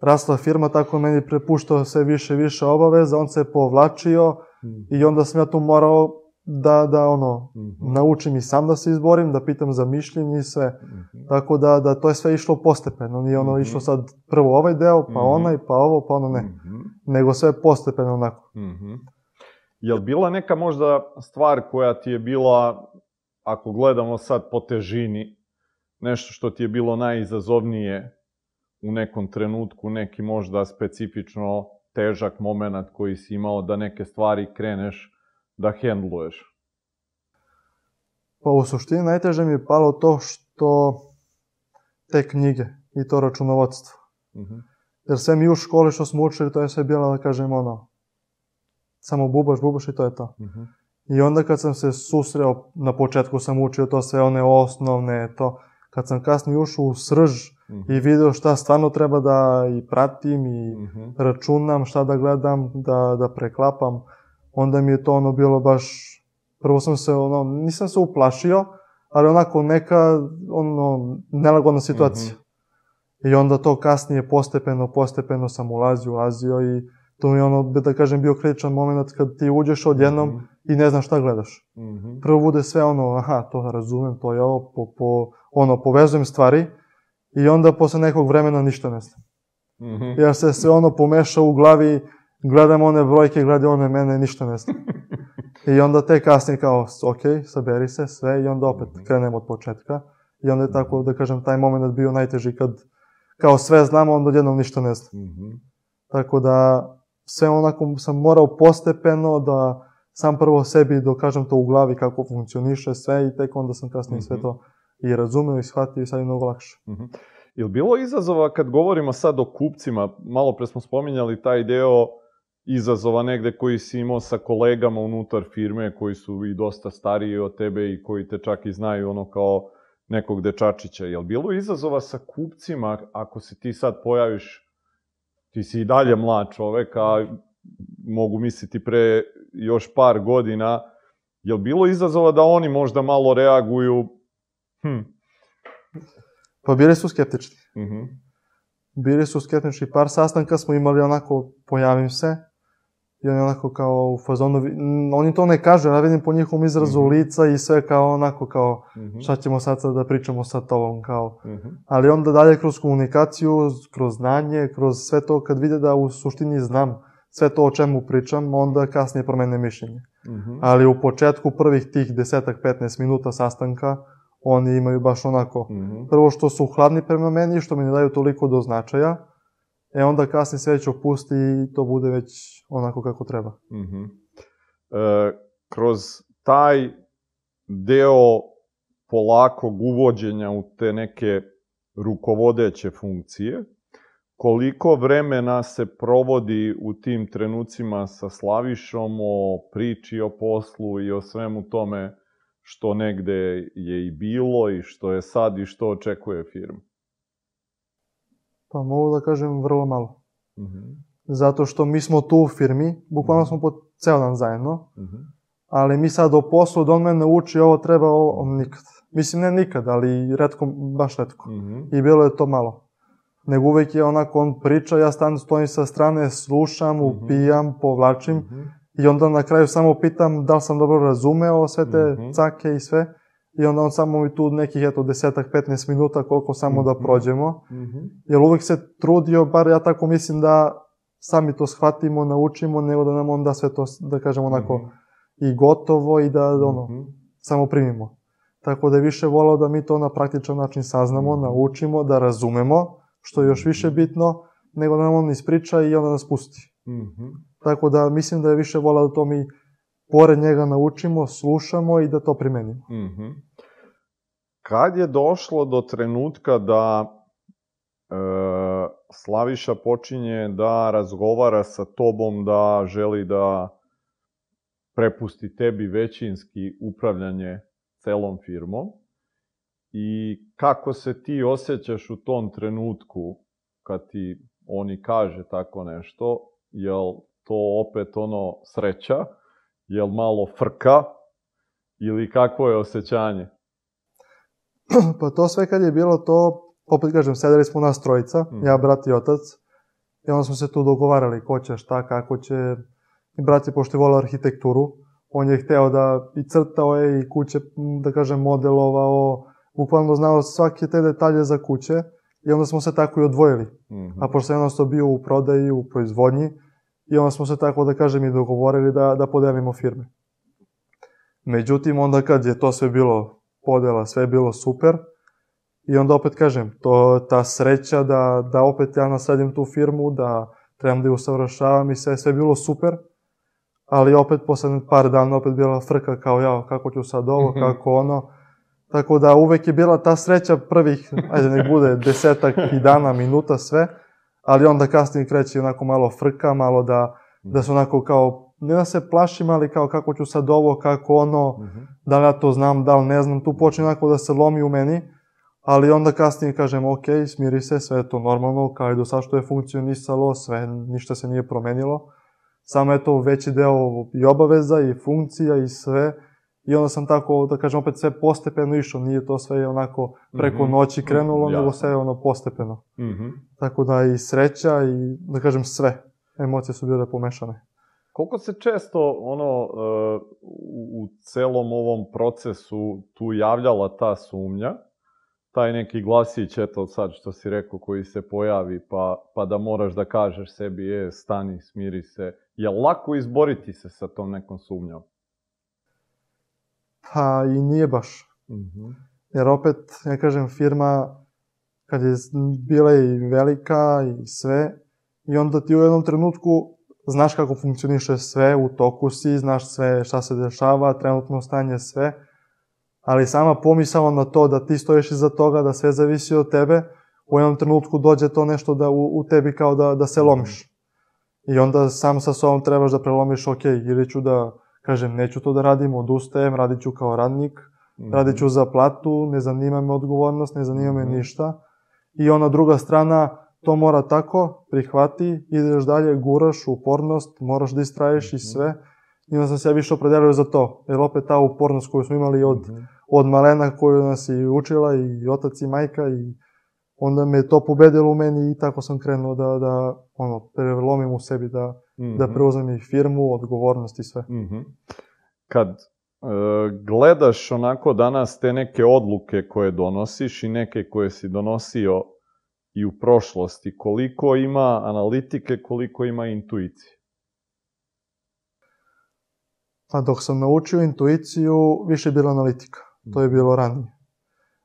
rasla firma, tako je meni prepuštao sve više i više obaveza, on se povlačio i onda sam ja tu morao da, da ono, Mhm. naučim i sam da se izborim, da pitam za mišljenje i sve. Mhm. Tako da, da to je sve išlo postepeno, nije ono Mhm. išlo sad prvo ovaj deo, pa Mhm. onaj, pa ovo, pa ono ne. Mhm. Nego sve postepeno onako. Mhm. Jel bila neka možda stvar koja ti je bila, ako gledamo sad po težini, nešto što ti je bilo najizazovnije u nekom trenutku, neki možda specifično težak moment koji si imao da neke stvari kreneš da hendluješ? Pa u suštini najteže mi je palo to što te knjige i to računovodstvo. Mhm. Jer sve mi u školi što smo učili, to je sve bilo, da kažem, ono, samo bubaš, bubaš i to je to. Mhm. I onda kad sam se susreo, na početku sam učio to sve one osnovne, to, kad sam kasnije ušao u srž Mhm. i video šta stvarno treba da i pratim i računam, šta da gledam, da, da preklapam, onda mi je to ono bilo baš, prvo sam se, ono, nisam se uplašio, ali onako neka, ono, nelagodna situacija. I onda to kasnije postepeno, postepeno sam ulazio, ulazio i to mi je ono, da kažem, bio kritičan moment kad ti uđeš odjednom Mhm. i ne znaš šta gledaš. Mhm. Prvo bude sve ono, aha, to razumem, to je ovo, po, po, ono, povezujem stvari i onda posle nekog vremena ništa ne znam. Mhm. Jer se sve ono pomeša u glavi, gledam one brojke, gledam one mene, ništa ne znam. I onda te kasnije kao, ok, saberi se, sve, i onda opet krenemo od početka. I onda je tako, da kažem, taj moment bio najteži kad kao sve znamo, onda odjednom ništa ne znam. Mhm. Tako da sve onako sam morao postepeno da sam prvo sebi dokažem to u glavi kako funkcioniše sve i tek onda sam kasnije sve Mhm. to i razumeo i shvatio i sad je mnogo lakše. Mhm. Jel bilo izazova kad govorimo sad o kupcima, malo pre smo spominjali taj deo izazova negde koji si imao sa kolegama unutar firme koji su i dosta stariji od tebe i koji te čak i znaju ono kao nekog dečačića. Jel bilo izazova sa kupcima ako se ti sad pojaviš, ti si i dalje mlad čovek, a mogu misliti pre još par godina, Je li bilo izazova da oni možda malo reaguju? Hm. Pa bili su skeptični. Mhm. Bili su skeptični, par sastanka smo imali onako, pojavim se, i oni onako kao u fazonu, oni to ne kažu, ja vidim po njihovom izrazu Mhm. lica i sve kao onako kao, Mhm. šta ćemo sad sad da pričamo sa tobom, kao. Mhm. Ali onda dalje kroz komunikaciju, kroz znanje, kroz sve to, kad vide da u suštini znam sve to o čemu pričam, onda kasnije promene mišljenje. Mhm. Ali u početku prvih tih desetak, 15 minuta sastanka, oni imaju baš onako, Mhm. prvo što su hladni prema meni, što mi ne daju toliko do značaja, e onda kasnije se već opusti i to bude već onako kako treba. Mhm. E, kroz taj deo polakog uvođenja u te neke rukovodeće funkcije, koliko vremena se provodi u tim trenucima sa Slavišom o priči o poslu i o svemu tome što negde je i bilo i što je sad i što očekuje firma? Pa mogu da kažem vrlo malo. Mhm. Zato što mi smo tu u firmi, bukvalno smo po ceo dan zajedno, Mhm. ali mi sad o poslu da on mene uči ovo treba, ovo nikad. Mislim, ne nikad, ali redko, baš redko. Mhm. I bilo je to malo. Nego uvek je onako, on priča, ja stan, stojim sa strane, slušam, Mhm. upijam, povlačim Mhm. i onda na kraju samo pitam da li sam dobro razumeo sve te Mhm. cake i sve. I onda on samo mi tu nekih, eto, desetak, 15 minuta koliko samo da Mhm. prođemo. Mhm. Jer uvek se trudio, bar ja tako mislim da sami to shvatimo, naučimo, nego da nam onda sve to, da kažem onako, Mhm. i gotovo i da ono, Mhm. samo primimo. Tako da je više volao da mi to na praktičan način saznamo, Mhm. naučimo, da razumemo, što je još više bitno, nego da nam on ispriča i onda nas pusti. Mhm. Tako da mislim da je više volao da to mi pored njega naučimo, slušamo i da to primenimo. Kad je došlo do trenutka da e, Slaviša počinje da razgovara sa tobom, da želi da prepusti tebi većinski upravljanje celom firmom? I kako se ti osjećaš u tom trenutku kad ti oni kaže tako nešto, jel to opet ono sreća, jel malo frka? Ili kakvo je osjećanje? pa to sve kad je bilo to, opet kažem, sedeli smo nas trojica, Mhm. ja, brat i otac, i onda smo se tu dogovarali ko će šta, kako će. I brat je, pošto je volao arhitekturu, on je hteo da i crtao je i kuće, da kažem, modelovao, bukvalno znao svake te detalje za kuće i onda smo se tako i odvojili. Mhm. A pošto je jednostavno bio u prodaji, u proizvodnji, i onda smo se tako, da kažem, i dogovorili da, da podelimo firme. Međutim, onda kad je to sve bilo podela, sve je bilo super, i onda opet kažem, to ta sreća da, da opet ja nasledim tu firmu, da trebam da je usavršavam i sve, sve je bilo super, ali opet posle par dana opet bila frka kao ja, kako ću sad ovo, Mhm. kako ono. Tako da uvek je bila ta sreća prvih, ajde nek bude desetak i dana, minuta, sve, ali onda kasnije kreće onako malo frka, malo da, da se onako kao, ne da se plašim, ali kao kako ću sad ovo, kako ono, Mhm. Da li ja to znam, da li ne znam, tu počne onako da se lomi u meni, ali onda kasnije kažem, ok, smiri se, sve je to normalno, kao i do sad što je funkcionisalo, sve, ništa se nije promenilo, samo je to veći deo i obaveza i funkcija i sve, i onda sam tako, da kažem, opet sve postepeno išao, nije to sve onako preko Mhm. noći krenulo, nego Jasno. sve ono postepeno. Mhm. Tako da i sreća i, da kažem, sve. Emocije su bile pomešane. Koliko se često ono e, u celom ovom procesu tu javljala ta sumnja, taj neki glasić, eto sad što si rekao, koji se pojavi, pa, pa da moraš da kažeš sebi, je, stani, smiri se. Je lako izboriti se sa tom nekom sumnjom? Pa i nije baš. Mhm. Jer opet, ja kažem, firma kad je bila i velika i sve, i onda ti u jednom trenutku znaš kako funkcioniše sve, u toku si, znaš sve šta se dešava, trenutno stanje sve, ali sama pomisao na to da ti stojiš iza toga, da sve zavisi od tebe, u jednom trenutku dođe to nešto da u, u tebi kao da, da se lomiš. I onda sam sa sobom trebaš da prelomiš, ok, ili ću da, kažem, neću to da radim, odustajem, radit ću kao radnik, Mhm. radit ću za platu, ne zanima me odgovornost, ne zanima me Mhm. ništa. I ona druga strana, to mora tako, prihvati, ideš dalje, guraš, upornost, moraš da istraješ i Mhm. sve. I onda sam se ja više opredelio za to, jer opet ta upornost koju smo imali od, Mhm. od malena koju nas je učila i otac i majka i onda me to pobedilo u meni i tako sam krenuo da, da ono, prelomim u sebi, da, da Mhm. preuzmem i firmu, odgovornost i sve. Mhm. Kad e, gledaš onako danas te neke odluke koje donosiš i neke koje si donosio i u prošlosti, koliko ima analitike, koliko ima intuicije? A dok sam naučio intuiciju, više je bila analitika. To je bilo ranije.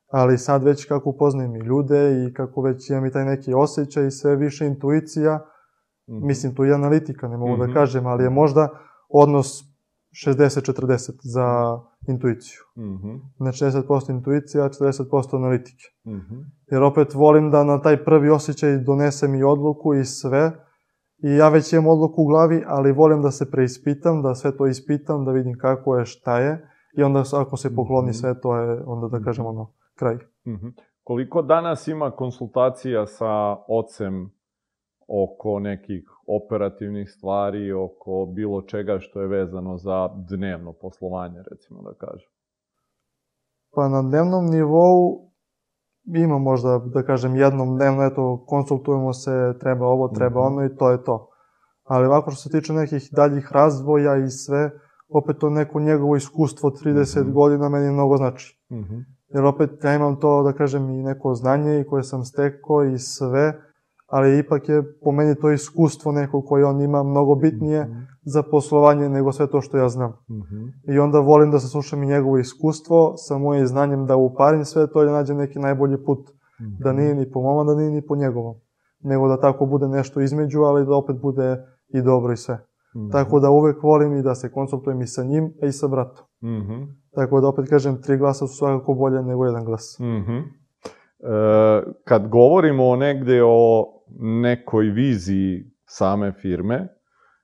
Ali sad već kako upoznajem i ljude i kako već imam i taj neki osjećaj i sve više intuicija, Mhm. mislim tu i analitika, ne mogu Mhm. da kažem, ali je možda odnos 60-40 za intuiciju. Mhm. Znači 60% intuicija, 40% analitike. Mhm. Jer opet volim da na taj prvi osjećaj donesem i odluku i sve. I ja već imam odluku u glavi, ali volim da se preispitam, da sve to ispitam, da vidim kako je, šta je. I onda ako se pokloni Mhm. sve, to je onda da kažem ono, kraj. Mhm. Koliko danas ima konsultacija sa ocem oko nekih operativnih stvari, oko bilo čega što je vezano za dnevno poslovanje, recimo da kažem? Pa na dnevnom nivou ima možda, da kažem, jednom dnevno, eto, konsultujemo se, treba ovo, treba Mhm. ono i to je to. Ali ovako što se tiče nekih daljih razvoja i sve, opet to neko njegovo iskustvo od 30 Mhm. godina meni mnogo znači. Mhm. Jer opet ja imam to, da kažem, i neko znanje i koje sam stekao i sve, ali ipak je po meni to iskustvo neko koje on ima mnogo bitnije Mhm. za poslovanje nego sve to što ja znam. Mhm. I onda volim da saslušam i njegovo iskustvo sa mojim znanjem da uparim sve to i da nađem neki najbolji put. Da nije ni po moma, da nije ni po njegovom. Nego da tako bude nešto između, ali da opet bude i dobro i sve. Mhm. Tako da uvek volim i da se konsultujem i sa njim, a i sa bratom. Mhm. Tako da opet kažem, tri glasa su svakako bolje nego jedan glas. Mhm. E, kad govorimo negde o nekoj viziji same firme,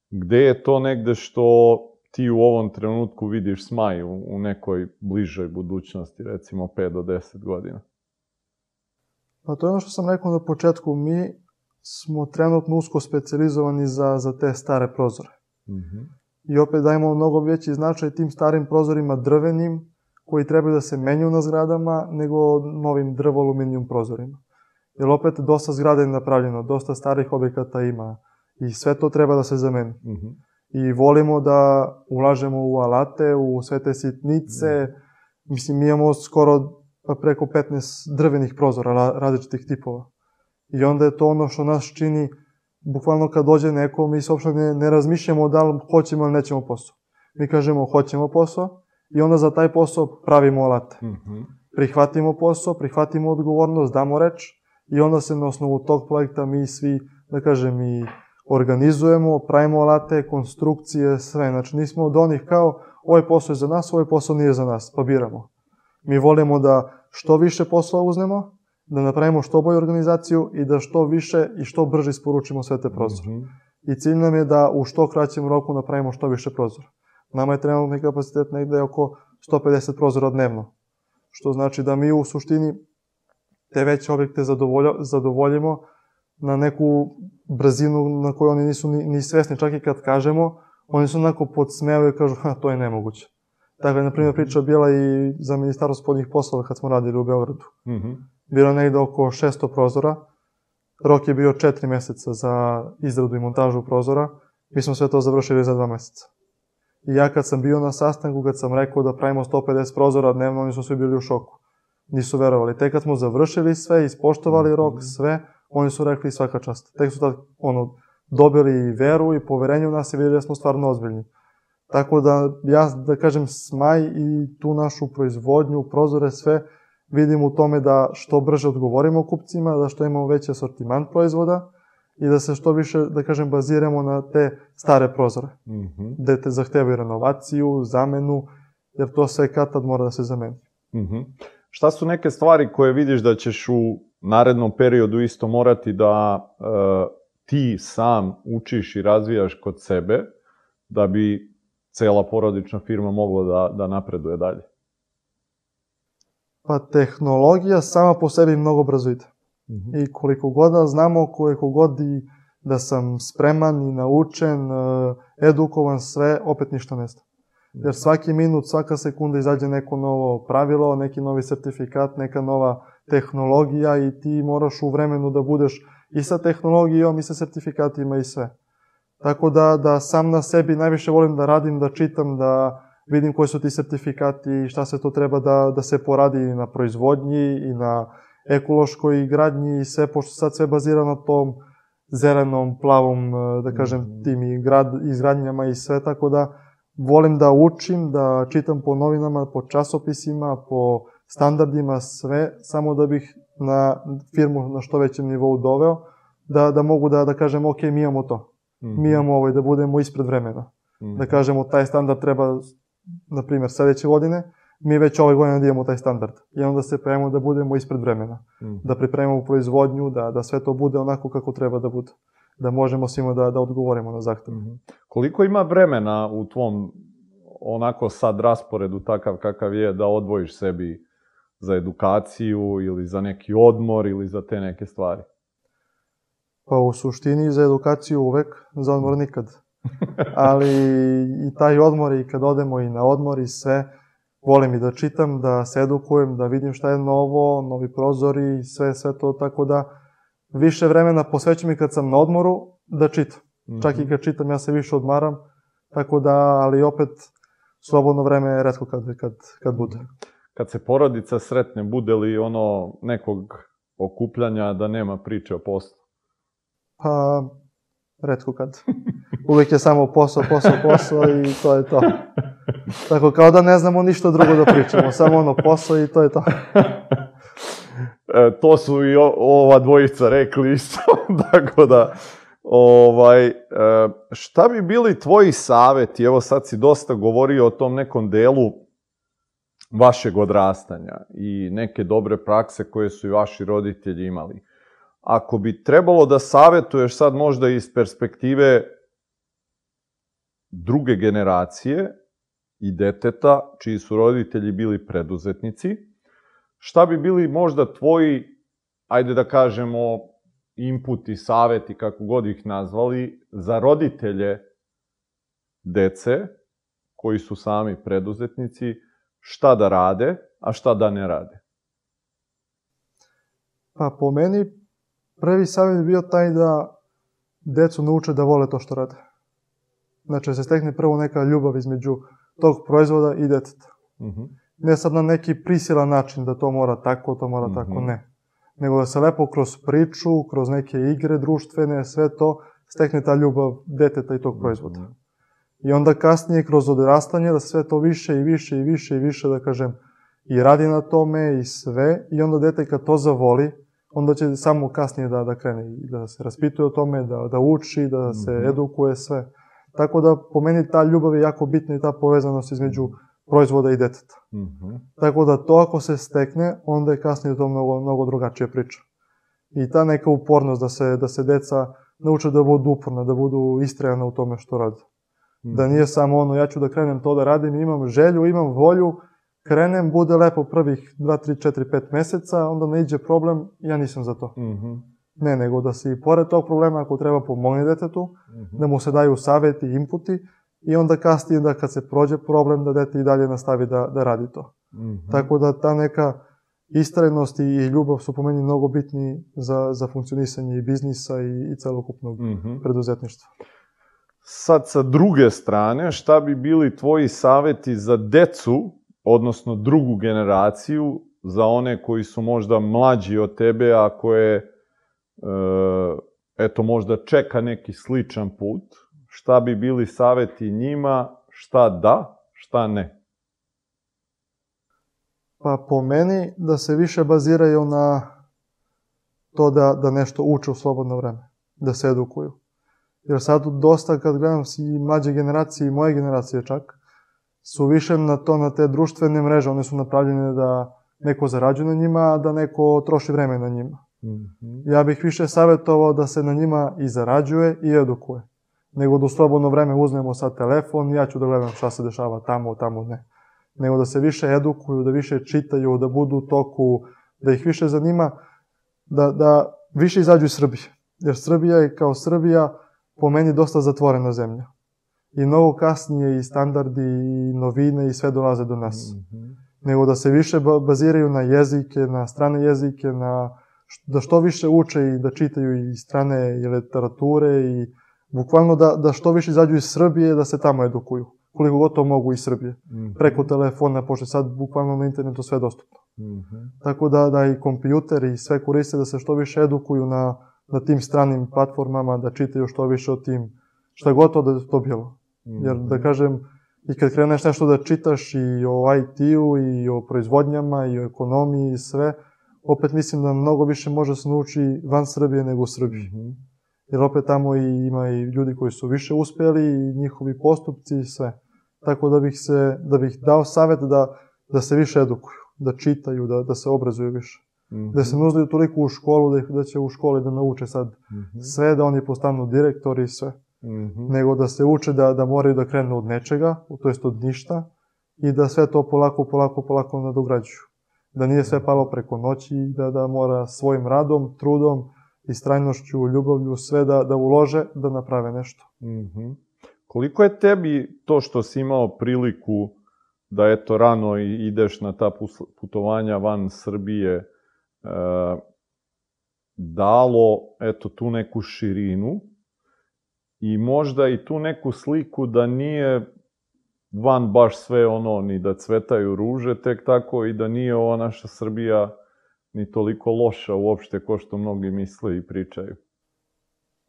gde je to negde što ti u ovom trenutku vidiš smaj u, u nekoj bližoj budućnosti, recimo 5 do 10 godina? Pa to je ono što sam rekao na početku, mi smo trenutno usko specializovani za, za te stare prozore. Mhm. I opet dajemo mnogo veći značaj tim starim prozorima drvenim, koji trebaju da se menju na zgradama, nego novim drvo-aluminijum prozorima. Jer opet dosta zgrada je napravljeno, dosta starih objekata ima i sve to treba da se zameni. Mhm. I volimo da ulažemo u alate, u sve te sitnice. Mislim, mi imamo skoro pa preko 15 drvenih prozora ra- različitih tipova. I onda je to ono što nas čini, bukvalno kad dođe neko, mi se uopšte ne, ne razmišljamo da li hoćemo ili nećemo posao. Mi kažemo hoćemo posao i onda za taj posao pravimo alate. Mhm. Prihvatimo posao, prihvatimo odgovornost, damo reč i onda se na osnovu tog projekta mi svi, da kažem, i organizujemo, pravimo alate, konstrukcije, sve. Znači nismo od onih kao ovaj posao je za nas, ovaj posao nije za nas, pa biramo. Mi volimo da što više posla uznemo, da napravimo što bolju organizaciju i da što više i što brže isporučimo sve te prozore. Mhm. I cilj nam je da u što kraćem roku napravimo što više prozora. Nama je trenutni kapacitet negde oko 150 prozora dnevno. Što znači da mi u suštini te veće objekte zadovolja, zadovoljimo na neku brzinu na koju oni nisu ni, ni svesni. Čak i kad kažemo, oni su onako podsmevaju i kažu, ha, to je nemoguće. Tako je, na primjer, priča bila i za Ministarstvo spodnjih poslova kad smo radili u Beogradu. Mhm. Bilo je negde oko 600 prozora. Rok je bio 4 meseca za izradu i montažu prozora. Mi smo sve to završili za 2 meseca. I ja kad sam bio na sastanku, kad sam rekao da pravimo 150 prozora dnevno, oni su svi bili u šoku. Nisu verovali. Tek kad smo završili sve, ispoštovali rok, sve, oni su rekli svaka čast. Tek su tad, ono, dobili i veru i poverenje u nas i vidjeli da smo stvarno ozbiljni. Tako da, ja, da kažem, smaj i tu našu proizvodnju, prozore, sve, vidim u tome da što brže odgovorimo kupcima, da što imamo veći asortiman proizvoda i da se što više, da kažem, baziramo na te stare prozore, Mhm. gde te zahtevaju renovaciju, zamenu, jer to sve kad tad mora da se zameni. Mhm. Šta su neke stvari koje vidiš da ćeš u narednom periodu isto morati da e, ti sam učiš i razvijaš kod sebe da bi cela porodična firma mogla da, da napreduje dalje? Pa tehnologija sama po sebi mnogo brzo ide. Mhm. I koliko god da znamo, koliko god i da sam spreman i naučen, e, edukovan, sve, opet ništa ne zna. Jer svaki minut, svaka sekunda izađe neko novo pravilo, neki novi sertifikat, neka nova tehnologija i ti moraš u vremenu da budeš i sa tehnologijom i sa sertifikatima i sve. Tako da, da sam na sebi najviše volim da radim, da čitam, da vidim koji su ti sertifikati i šta se to treba da, da se poradi i na proizvodnji i na ekološkoj gradnji i sve, pošto sad sve bazira na tom zelenom, plavom, da kažem, mhm. tim i grad, izgradnjama i sve, tako da volim da učim, da čitam po novinama, po časopisima, po standardima, sve, samo da bih na firmu na što većem nivou doveo, da, da mogu da, da kažem, ok, mi imamo to. Mm -hmm. Mi imamo ovaj, da budemo ispred vremena. Mm -hmm. Da kažemo, taj standard treba, na primjer, sledeće godine, mi već ove godine da imamo taj standard. I onda se pravimo da budemo ispred vremena. Mm. Da pripremimo proizvodnju, da, da sve to bude onako kako treba da bude. Da možemo svima da, da odgovorimo na zahtev. Mm -hmm. Koliko ima vremena u tvom onako sad rasporedu takav kakav je da odvojiš sebi za edukaciju ili za neki odmor ili za te neke stvari? Pa u suštini za edukaciju uvek, za odmor nikad. Ali i taj odmor i kad odemo i na odmor i sve, volim i da čitam, da se edukujem, da vidim šta je novo, novi prozori, sve, sve to, tako da više vremena posvećam i kad sam na odmoru da čitam. Mm -hmm. Čak i kad čitam ja se više odmaram, tako da, ali opet slobodno vreme je redko kad, kad, kad bude. Kad se porodica sretne, bude li ono nekog okupljanja da nema priče o poslu? Pa, redko kad. Uvijek je samo posao, posao, posao i to je to. Tako kao da ne znamo ništa drugo da pričamo, samo ono posao i to je to. E, to su i o, ova dvojica rekli isto, tako da, ovaj, e, šta bi bili tvoji saveti, evo sad si dosta govorio o tom nekom delu vašeg odrastanja i neke dobre prakse koje su i vaši roditelji imali. Ako bi trebalo da savetuješ sad možda iz perspektive druge generacije, i deteta, čiji su roditelji bili preduzetnici, šta bi bili možda tvoji, ajde da kažemo, inputi, saveti, kako god ih nazvali, za roditelje dece, koji su sami preduzetnici, šta da rade, a šta da ne rade? Pa po meni, prvi savjet bi bio taj da decu nauče da vole to što rade. Znači, da se stekne prvo neka ljubav između tog proizvoda i deteta. Mm -hmm. Ne sad na neki prisilan način da to mora tako, to mora mm -hmm. tako, ne. Nego da se lepo kroz priču, kroz neke igre društvene, sve to, stekne ta ljubav deteta i tog proizvoda. Mm -hmm. I onda kasnije kroz odrastanje da sve to više i više i više i više, da kažem, i radi na tome i sve, i onda dete kad to zavoli, onda će samo kasnije da, da krene i da se raspituje o tome, da, da uči, da se mhm. edukuje sve. Tako da po meni ta ljubav je jako bitna i ta povezanost između proizvoda i deteta. Mm -hmm. Tako da to ako se stekne, onda je kasnije to mnogo, mnogo drugačija priča. I ta neka upornost da se, da se deca nauče da budu uporna, da budu istrajana u tome što rade. Mm -hmm. Da nije samo ono, ja ću da krenem to da radim, imam želju, imam volju, krenem, bude lepo prvih 2, 3, 4, 5 meseca, onda ne iđe problem, ja nisam za to. Mm -hmm. Ne, nego da se i pored tog problema, ako treba pomogne detetu, mm -hmm. da mu se daju saveti inputi i onda kasnije da kad se prođe problem da dete i dalje nastavi da, da radi to. Mm -hmm. Tako da ta neka istrajnost i ljubav su po meni mnogo bitni za, za funkcionisanje i biznisa i, i celokupnog mm -hmm. preduzetništva. Sad sa druge strane, šta bi bili tvoji saveti za decu, odnosno drugu generaciju, za one koji su možda mlađi od tebe, a koje E, eto možda čeka neki sličan put, šta bi bili saveti njima, šta da, šta ne? Pa po meni da se više baziraju na to da, da nešto uče u slobodno vreme, da se edukuju. Jer sad dosta kad gledam i mlađe generacije i moje generacije čak, su više na to, na te društvene mreže, one su napravljene da neko zarađuje na njima, a da neko troši vreme na njima. -hmm. Ja bih više savjetovao da se na njima i zarađuje i edukuje. Nego da u slobodno vreme uzmemo sad telefon, ja ću da gledam šta se dešava tamo, tamo ne. Nego da se više edukuju, da više čitaju, da budu u toku, da ih više zanima, da, da više izađu iz Srbije. Jer Srbija je kao Srbija po meni dosta zatvorena zemlja. I mnogo kasnije i standardi i novine i sve dolaze do nas. Mm -hmm. Nego da se više baziraju na jezike, na strane jezike, na da što više uče i da čitaju i strane i literature i bukvalno da, da što više izađu iz Srbije, da se tamo edukuju. Koliko god to mogu iz Srbije. Mm -hmm. Preko telefona, pošto sad bukvalno na internetu sve dostupno. Mm -hmm. Tako da, da i kompjuter i sve koriste da se što više edukuju na, na tim stranim platformama, da čitaju što više o tim, šta god to da je to bilo. Mm -hmm. Jer da kažem, i kad kreneš nešto da čitaš i o IT-u i o proizvodnjama i o ekonomiji i sve, opet mislim da mnogo više može se nauči van Srbije nego u Srbiji. Mm -hmm. Jer opet tamo i, ima i ljudi koji su više uspeli i njihovi postupci i sve. Tako da bih se, da bih dao savet da, da se više edukuju, da čitaju, da, da se obrazuju više. Mm -hmm. Da se ne uzaju toliko u školu, da, da će u školi da nauče sad mm -hmm. sve, da oni postanu direktori i sve. Mm -hmm. Nego da se uče da, da moraju da krenu od nečega, to jest od ništa, i da sve to polako, polako, polako nadograđuju. Da nije sve palo preko noći, da, da mora svojim radom, trudom, istrajnošću, ljubavlju, sve da, da ulože, da naprave nešto. Mm -hmm. Koliko je tebi to što si imao priliku da eto rano ideš na ta putovanja van Srbije e, dalo eto tu neku širinu i možda i tu neku sliku da nije van baš sve ono ni da cvetaju ruže tek tako i da nije ova naša Srbija ni toliko loša uopšte ko što mnogi misle i pričaju.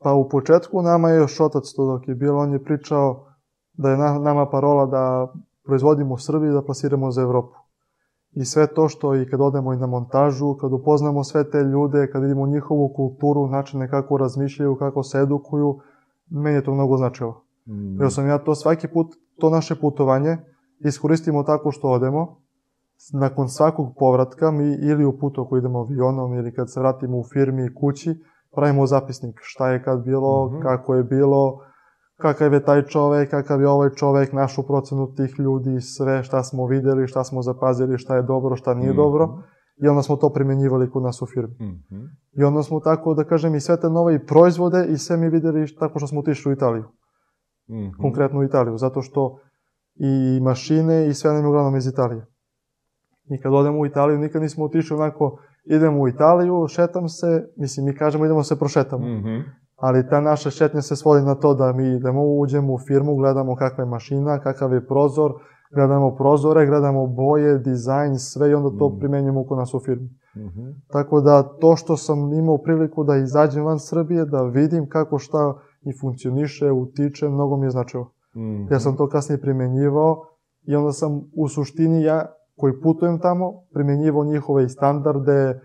Pa u početku nama je još otac to dok je bilo, on je pričao da je nama parola da proizvodimo u Srbiji da plasiramo za Evropu. I sve to što i kad odemo i na montažu, kad upoznamo sve te ljude, kad vidimo njihovu kulturu, načine kako razmišljaju, kako se edukuju, meni je to mnogo značilo. Mm. Jer sam ja to svaki put, to naše putovanje, iskoristimo tako što odemo, nakon svakog povratka mi ili u putu ako idemo avionom ili kad se vratimo u firmi i kući, pravimo zapisnik šta je kad bilo, mm -hmm. kako je bilo, kakav je taj čovek, kakav je ovaj čovek, našu procenu tih ljudi, sve šta smo videli, šta smo zapazili, šta je dobro, šta nije mm -hmm. dobro. I onda smo to primenjivali kod nas u firmi. Mm -hmm. I onda smo tako, da kažem, i sve te nove proizvode i sve mi videli tako što smo otišli u Italiju. Mm -hmm. Konkretno u Italiju, zato što i mašine i sve nam je uglavnom iz Italije. I kad odemo u Italiju, nikad nismo otišli onako, idemo u Italiju, šetam se, mislim, mi kažemo idemo se prošetamo. Mm -hmm. Ali ta naša šetnja se svodi na to da mi idemo, uđemo u firmu, gledamo kakva je mašina, kakav je prozor, gledamo prozore, gledamo boje, dizajn, sve i onda to mm. primenjujemo kod nas u firmi. Mm -hmm. Tako da to što sam imao priliku da izađem van Srbije, da vidim kako šta i funkcioniše, utiče, mnogo mi je značilo. Mm -hmm. Ja sam to kasnije primenjivao i onda sam u suštini ja koji putujem tamo, primenjivao njihove i standarde,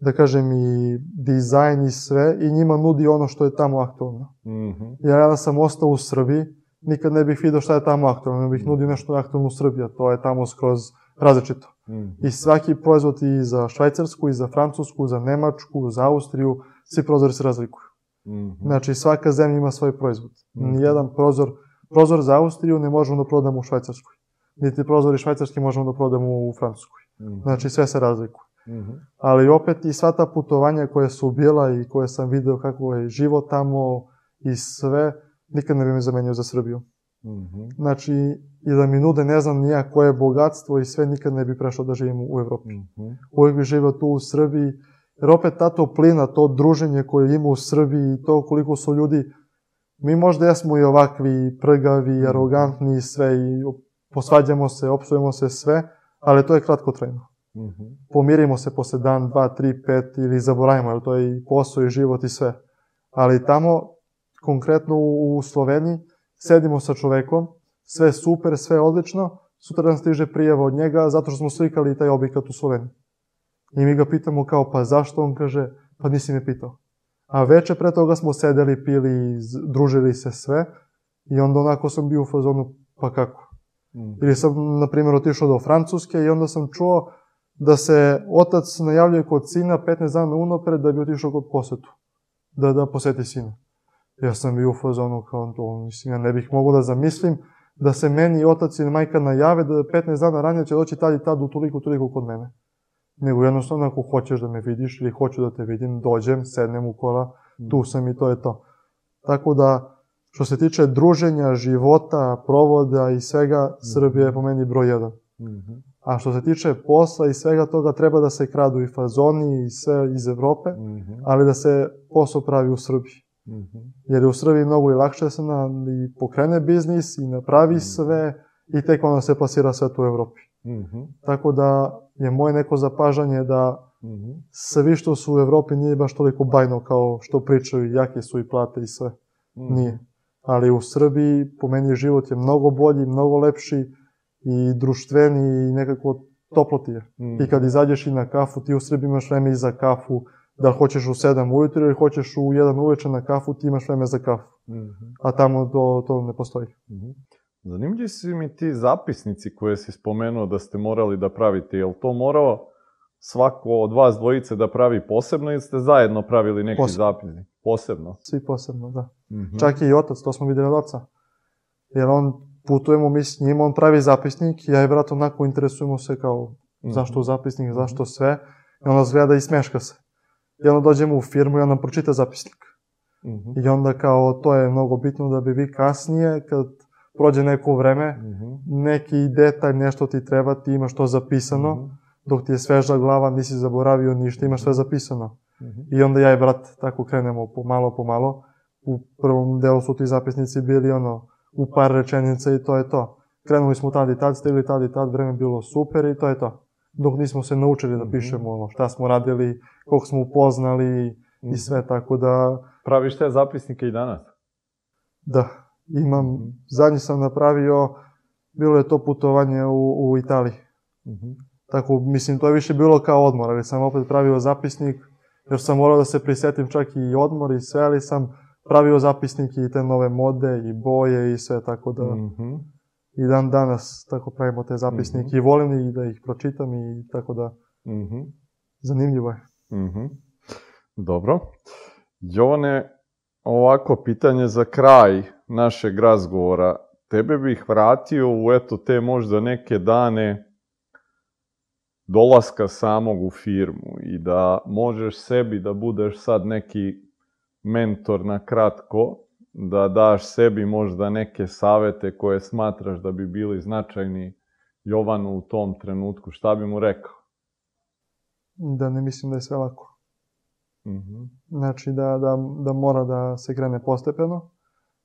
da kažem i dizajn i sve i njima nudi ono što je tamo aktualno. Mm -hmm. Jer ja da sam ostao u Srbiji, nikad ne bih vidio šta je tamo aktualno, ne bih nudio nešto aktualno u Srbiji, a to je tamo skroz različito. Mm -hmm. I svaki proizvod i za Švajcarsku, i za Francusku, za Nemačku, za Austriju, svi prozori se razlikuju. Mm -hmm. Znači, svaka zemlja ima svoj proizvod. Mm -hmm. Nijedan prozor, prozor za Austriju ne možemo da prodamo u Švajcarskoj niti prozori švajcarski možemo da prodamo u Francuskoj. Mm -hmm. Znači sve se razlikuje. Mm -hmm. Ali opet i sva ta putovanja koje su bila i koje sam video kako je život tamo i sve, nikad ne bi me zamenio za Srbiju. Mm -hmm. Znači, i da mi nude ne znam nija koje bogatstvo i sve, nikad ne bi prešao da živim u Evropi. Mm -hmm. Uvijek bi živao tu u Srbiji, jer opet ta toplina, to druženje koje ima u Srbiji i to koliko su ljudi, mi možda jesmo i ovakvi, prgavi, mhm. arogantni i sve, i posvađamo se, opsujemo se sve, ali to je kratko trajno. Mm -hmm. Pomirimo se posle dan, dva, tri, pet ili zaboravimo, jer to je i posao i život i sve. Ali tamo, konkretno u Sloveniji, sedimo sa čovekom, sve super, sve odlično, sutra nam stiže prijava od njega zato što smo slikali taj objekat u Sloveniji. I mi ga pitamo kao, pa zašto? On kaže, pa nisi me pitao. A veče pre toga smo sedeli, pili, družili se sve i onda onako sam bio u fazonu, pa kako? Mm. Ili sam, na primjer, otišao do Francuske i onda sam čuo da se otac najavljuje kod sina 15 dana unapred da bi otišao kod posetu. Da, da poseti sina. Ja sam bio u fazonu kao to, mislim, ja ne bih mogao da zamislim da se meni otac i majka najave da 15 dana ranije će doći tad i tad u toliko, toliko kod mene. Nego jednostavno ako hoćeš da me vidiš ili hoću da te vidim, dođem, sednem u kola, tu sam i to je to. Tako da, što se tiče druženja, života, provoda i svega, Srbija je po meni broj jedan. Mhm. A što se tiče posla i svega toga, treba da se kradu i fazoni i sve iz Evrope, Mhm. ali da se posao pravi u Srbiji. Mhm. Jer je u Srbiji mnogo i lakše da se na, i pokrene biznis i napravi sve i tek onda se plasira sve to u Evropi. Mhm. Tako da je moje neko zapažanje da Mhm. sve što su u Evropi nije baš toliko bajno kao što pričaju, jake su i plate i sve. Mhm. Nije. Ali u Srbiji, po meni, život je mnogo bolji, mnogo lepši i društveni i nekako toploti je. Mhm. I kad izađeš i na kafu, ti u Srbiji imaš vreme i za kafu, da li hoćeš u 7 ujutru ili hoćeš u 1 uveče na kafu, ti imaš vreme za kafu. Mhm. A tamo to, to ne postoji. Mhm. Zanimljivi su mi ti zapisnici koje si spomenuo da ste morali da pravite. Je to morao svako od vas dvojice da pravi posebno ili ste zajedno pravili neki Posebno. zapisnik? Posebno. Svi posebno, da. Mhm. Čak i otac, to smo videli od oca. Jer on, putujemo mi s njim, on pravi zapisnik, ja i brat onako interesujemo se kao Mhm. zašto zapisnik, zašto sve. I onda zgleda i smeška se. I onda dođemo u firmu i on nam pročita zapisnik. Mhm. I onda kao to je mnogo bitno da bi vi kasnije, kad prođe neko vreme, Mhm. neki detalj, nešto ti treba, ti imaš to zapisano, Mhm. dok ti je sveža glava, nisi zaboravio ništa, imaš sve zapisano. Mhm. I onda ja i brat tako krenemo pomalo, pomalo. U prvom delu su ti zapisnici bili ono, u par rečenica i to je to. Krenuli smo tad i tad, stigli tad i tad, vreme bilo super i to je to. Dok nismo se naučili da Mhm. pišemo ono, šta smo radili, koliko smo upoznali Mhm. i sve, tako da, Praviš te zapisnike i danas? da, imam, Mhm. zadnji sam napravio, bilo je to putovanje u, u Italiji. Mhm. Tako, mislim, to je više bilo kao odmor, ali sam opet pravio zapisnik, jer sam morao da se prisetim čak i odmor i sve, ali sam pravio zapisnik i te nove mode i boje i sve, tako da Mhm. i dan danas tako pravimo te zapisnike Mhm. i volim i da ih pročitam i tako da Mhm. zanimljivo je. Mhm. Dobro. Jovane, ovako pitanje za kraj našeg razgovora. Tebe bih vratio u eto te možda neke dane dolaska samog u firmu i da možeš sebi da budeš sad neki mentor na kratko, da daš sebi možda neke savete koje smatraš da bi bili značajni Jovanu u tom trenutku, šta bi mu rekao? Da ne mislim da je sve lako. Mhm. Znači da, da, da mora da se krene postepeno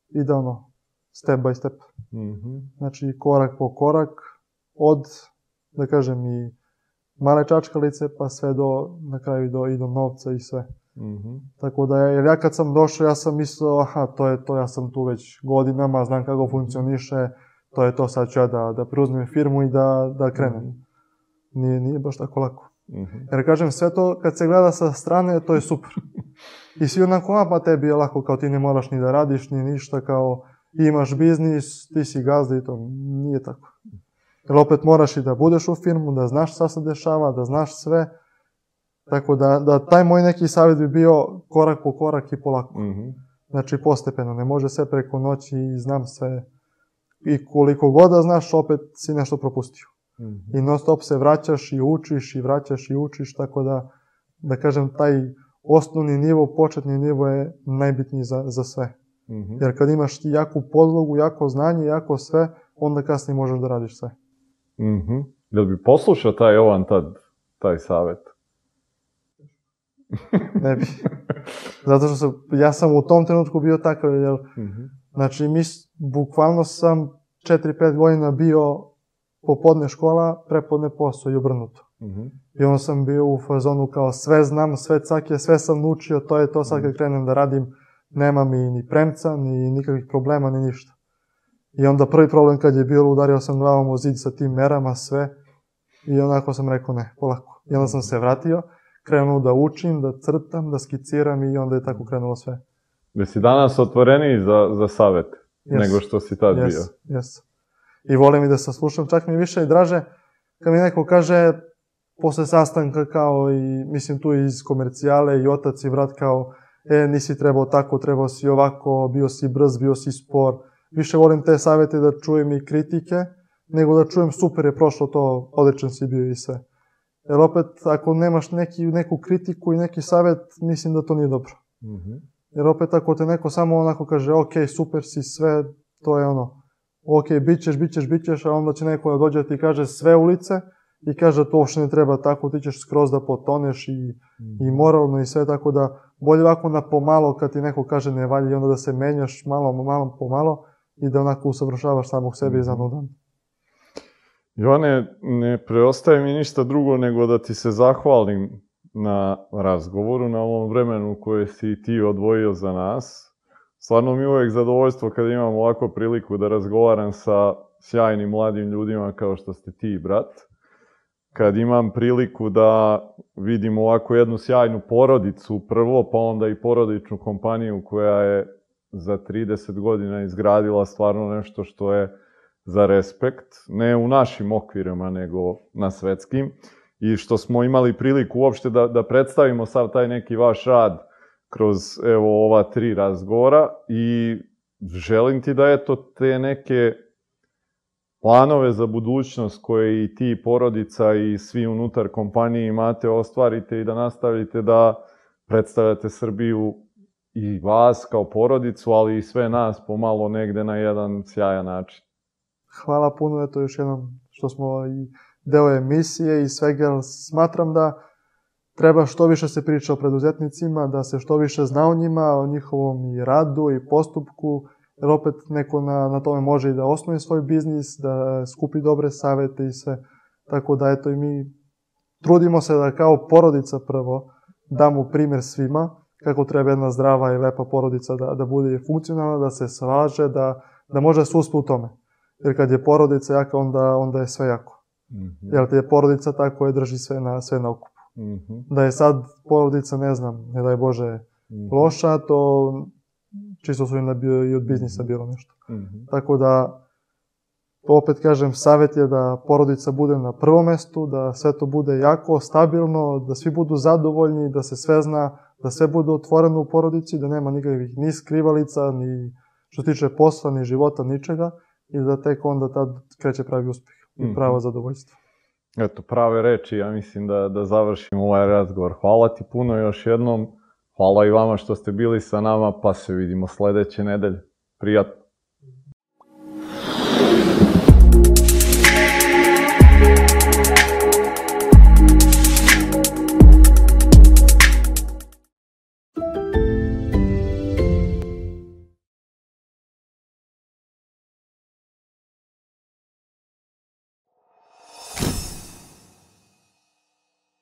i da ono, step by step. Mhm. Znači korak po korak od, da kažem, i male čačkalice pa sve do, na kraju do, i do novca i sve. Mhm. Tako da, jer ja kad sam došao, ja sam mislio, aha, to je to, ja sam tu već godinama, znam kako funkcioniše, to je to, sad ću ja da, da preuzmem firmu i da, da krenem. Nije, nije baš tako lako. Mhm. Jer kažem, sve to kad se gleda sa strane, to je super. I svi onako, a pa tebi je lako, kao ti ne moraš ni da radiš, ni ništa, kao imaš biznis, ti si gazda i to. Nije tako. Jer opet moraš i da budeš u firmu, da znaš šta se dešava, da znaš sve. Tako da, da taj moj neki savjet bi bio korak po korak i polako. Mhm. Znači postepeno, ne može sve preko noći i znam sve. I koliko god da znaš, opet si nešto propustio Mhm. i non stop se vraćaš i učiš i vraćaš i učiš, tako da, da kažem, taj osnovni nivo, početni nivo je najbitniji za, za sve. Mhm. Jer kad imaš ti jaku podlogu, jako znanje, jako sve, onda kasnije možeš da radiš sve. Mhm. Jel bi poslušao taj Jovan tad, taj savjet? Ne bi. Zato što sam, ja sam u tom trenutku bio takav, jer, Mhm. znači, mi, bukvalno sam 4-5 godina bio popodne škola, prepodne posao i obrnuto. Mhm. I onda sam bio u fazonu kao sve znam, sve cake, sve sam naučio, to je to sad kad krenem da radim, nema mi ni premca, ni nikakvih problema, ni ništa. I onda prvi problem kad je bilo, udario sam glavom u zid sa tim merama, sve. I onako sam rekao ne, polako. I onda sam se vratio, krenuo da učim, da crtam, da skiciram i onda je tako krenulo sve. Da si danas otvoreniji za, za savjet Yes. nego što si tad bio. Yes, yes. I volim i da saslušam, čak mi više i draže kad mi neko kaže posle sastanka kao i, mislim tu iz komercijale i otac i brat kao, e, nisi trebao tako, trebao si ovako, bio si brz, bio si spor. Više volim te savete da čujem i kritike, nego da čujem super je prošlo to, odličan si bio i sve. Jer opet, ako nemaš neki, neku kritiku i neki savet, mislim da to nije dobro. Mhm. Jer opet ako te neko samo onako kaže, ok, super si, sve, to je ono, ok, bit ćeš, bit ćeš, bit ćeš, a onda će neko da dođe ti kaže sve ulice i kaže to uopšte ne treba tako, ti ćeš skroz da potoneš i, mm. i moralno i sve, tako da bolje ovako na pomalo kad ti neko kaže ne valja i onda da se menjaš malo, malo po malo i da onako usavršavaš samog sebe iz danog dana. Jovane, ne preostaje mi ništa drugo nego da ti se zahvalim na razgovoru, na ovom vremenu koje si ti odvojio za nas. Stvarno mi uvek zadovoljstvo kada imam ovako priliku da razgovaram sa sjajnim mladim ljudima kao što ste ti, brat. Kad imam priliku da vidim ovako jednu sjajnu porodicu prvo, pa onda i porodičnu kompaniju koja je za 30 godina izgradila stvarno nešto što je za respekt, ne u našim okvirima, nego na svetskim, i što smo imali priliku uopšte da, da predstavimo sav taj neki vaš rad kroz evo ova tri razgovora i želim ti da eto te neke planove za budućnost koje i ti porodica i svi unutar kompanije imate ostvarite i da nastavite da predstavljate Srbiju i vas kao porodicu, ali i sve nas pomalo negde na jedan sjajan način. Hvala puno, eto još jednom što smo i deo emisije i svega, smatram da treba što više se priča o preduzetnicima, da se što više zna o njima, o njihovom i radu i postupku, jer opet neko na, na tome može i da osnovi svoj biznis, da skupi dobre savete i sve. Tako da, eto, i mi trudimo se da kao porodica prvo damo primer svima, kako treba jedna zdrava i lepa porodica da, da bude funkcionalna, da se svaže, da, da može da se uspe u tome. Jer kad je porodica jaka, onda, onda je sve jako. Mm -hmm. Jer ti je porodica ta koja drži sve na, sve na okupu. Mm -hmm. Da je sad porodica, ne znam, ne daj Bože, mm -hmm. loša, to čisto su im i od biznisa bilo nešto. Mm -hmm. Tako da, opet kažem, savjet je da porodica bude na prvom mestu, da sve to bude jako, stabilno, da svi budu zadovoljni, da se sve zna, da sve bude otvoreno u porodici, da nema nikakvih ni skrivalica, ni što se tiče posla, ni života, ničega i da tek onda tad kreće pravi uspeh i mhm. pravo zadovoljstvo. Eto, prave reči, ja mislim da, da završimo ovaj razgovor. Hvala ti puno još jednom. Hvala i vama što ste bili sa nama, pa se vidimo sledeće nedelje. Prijatno.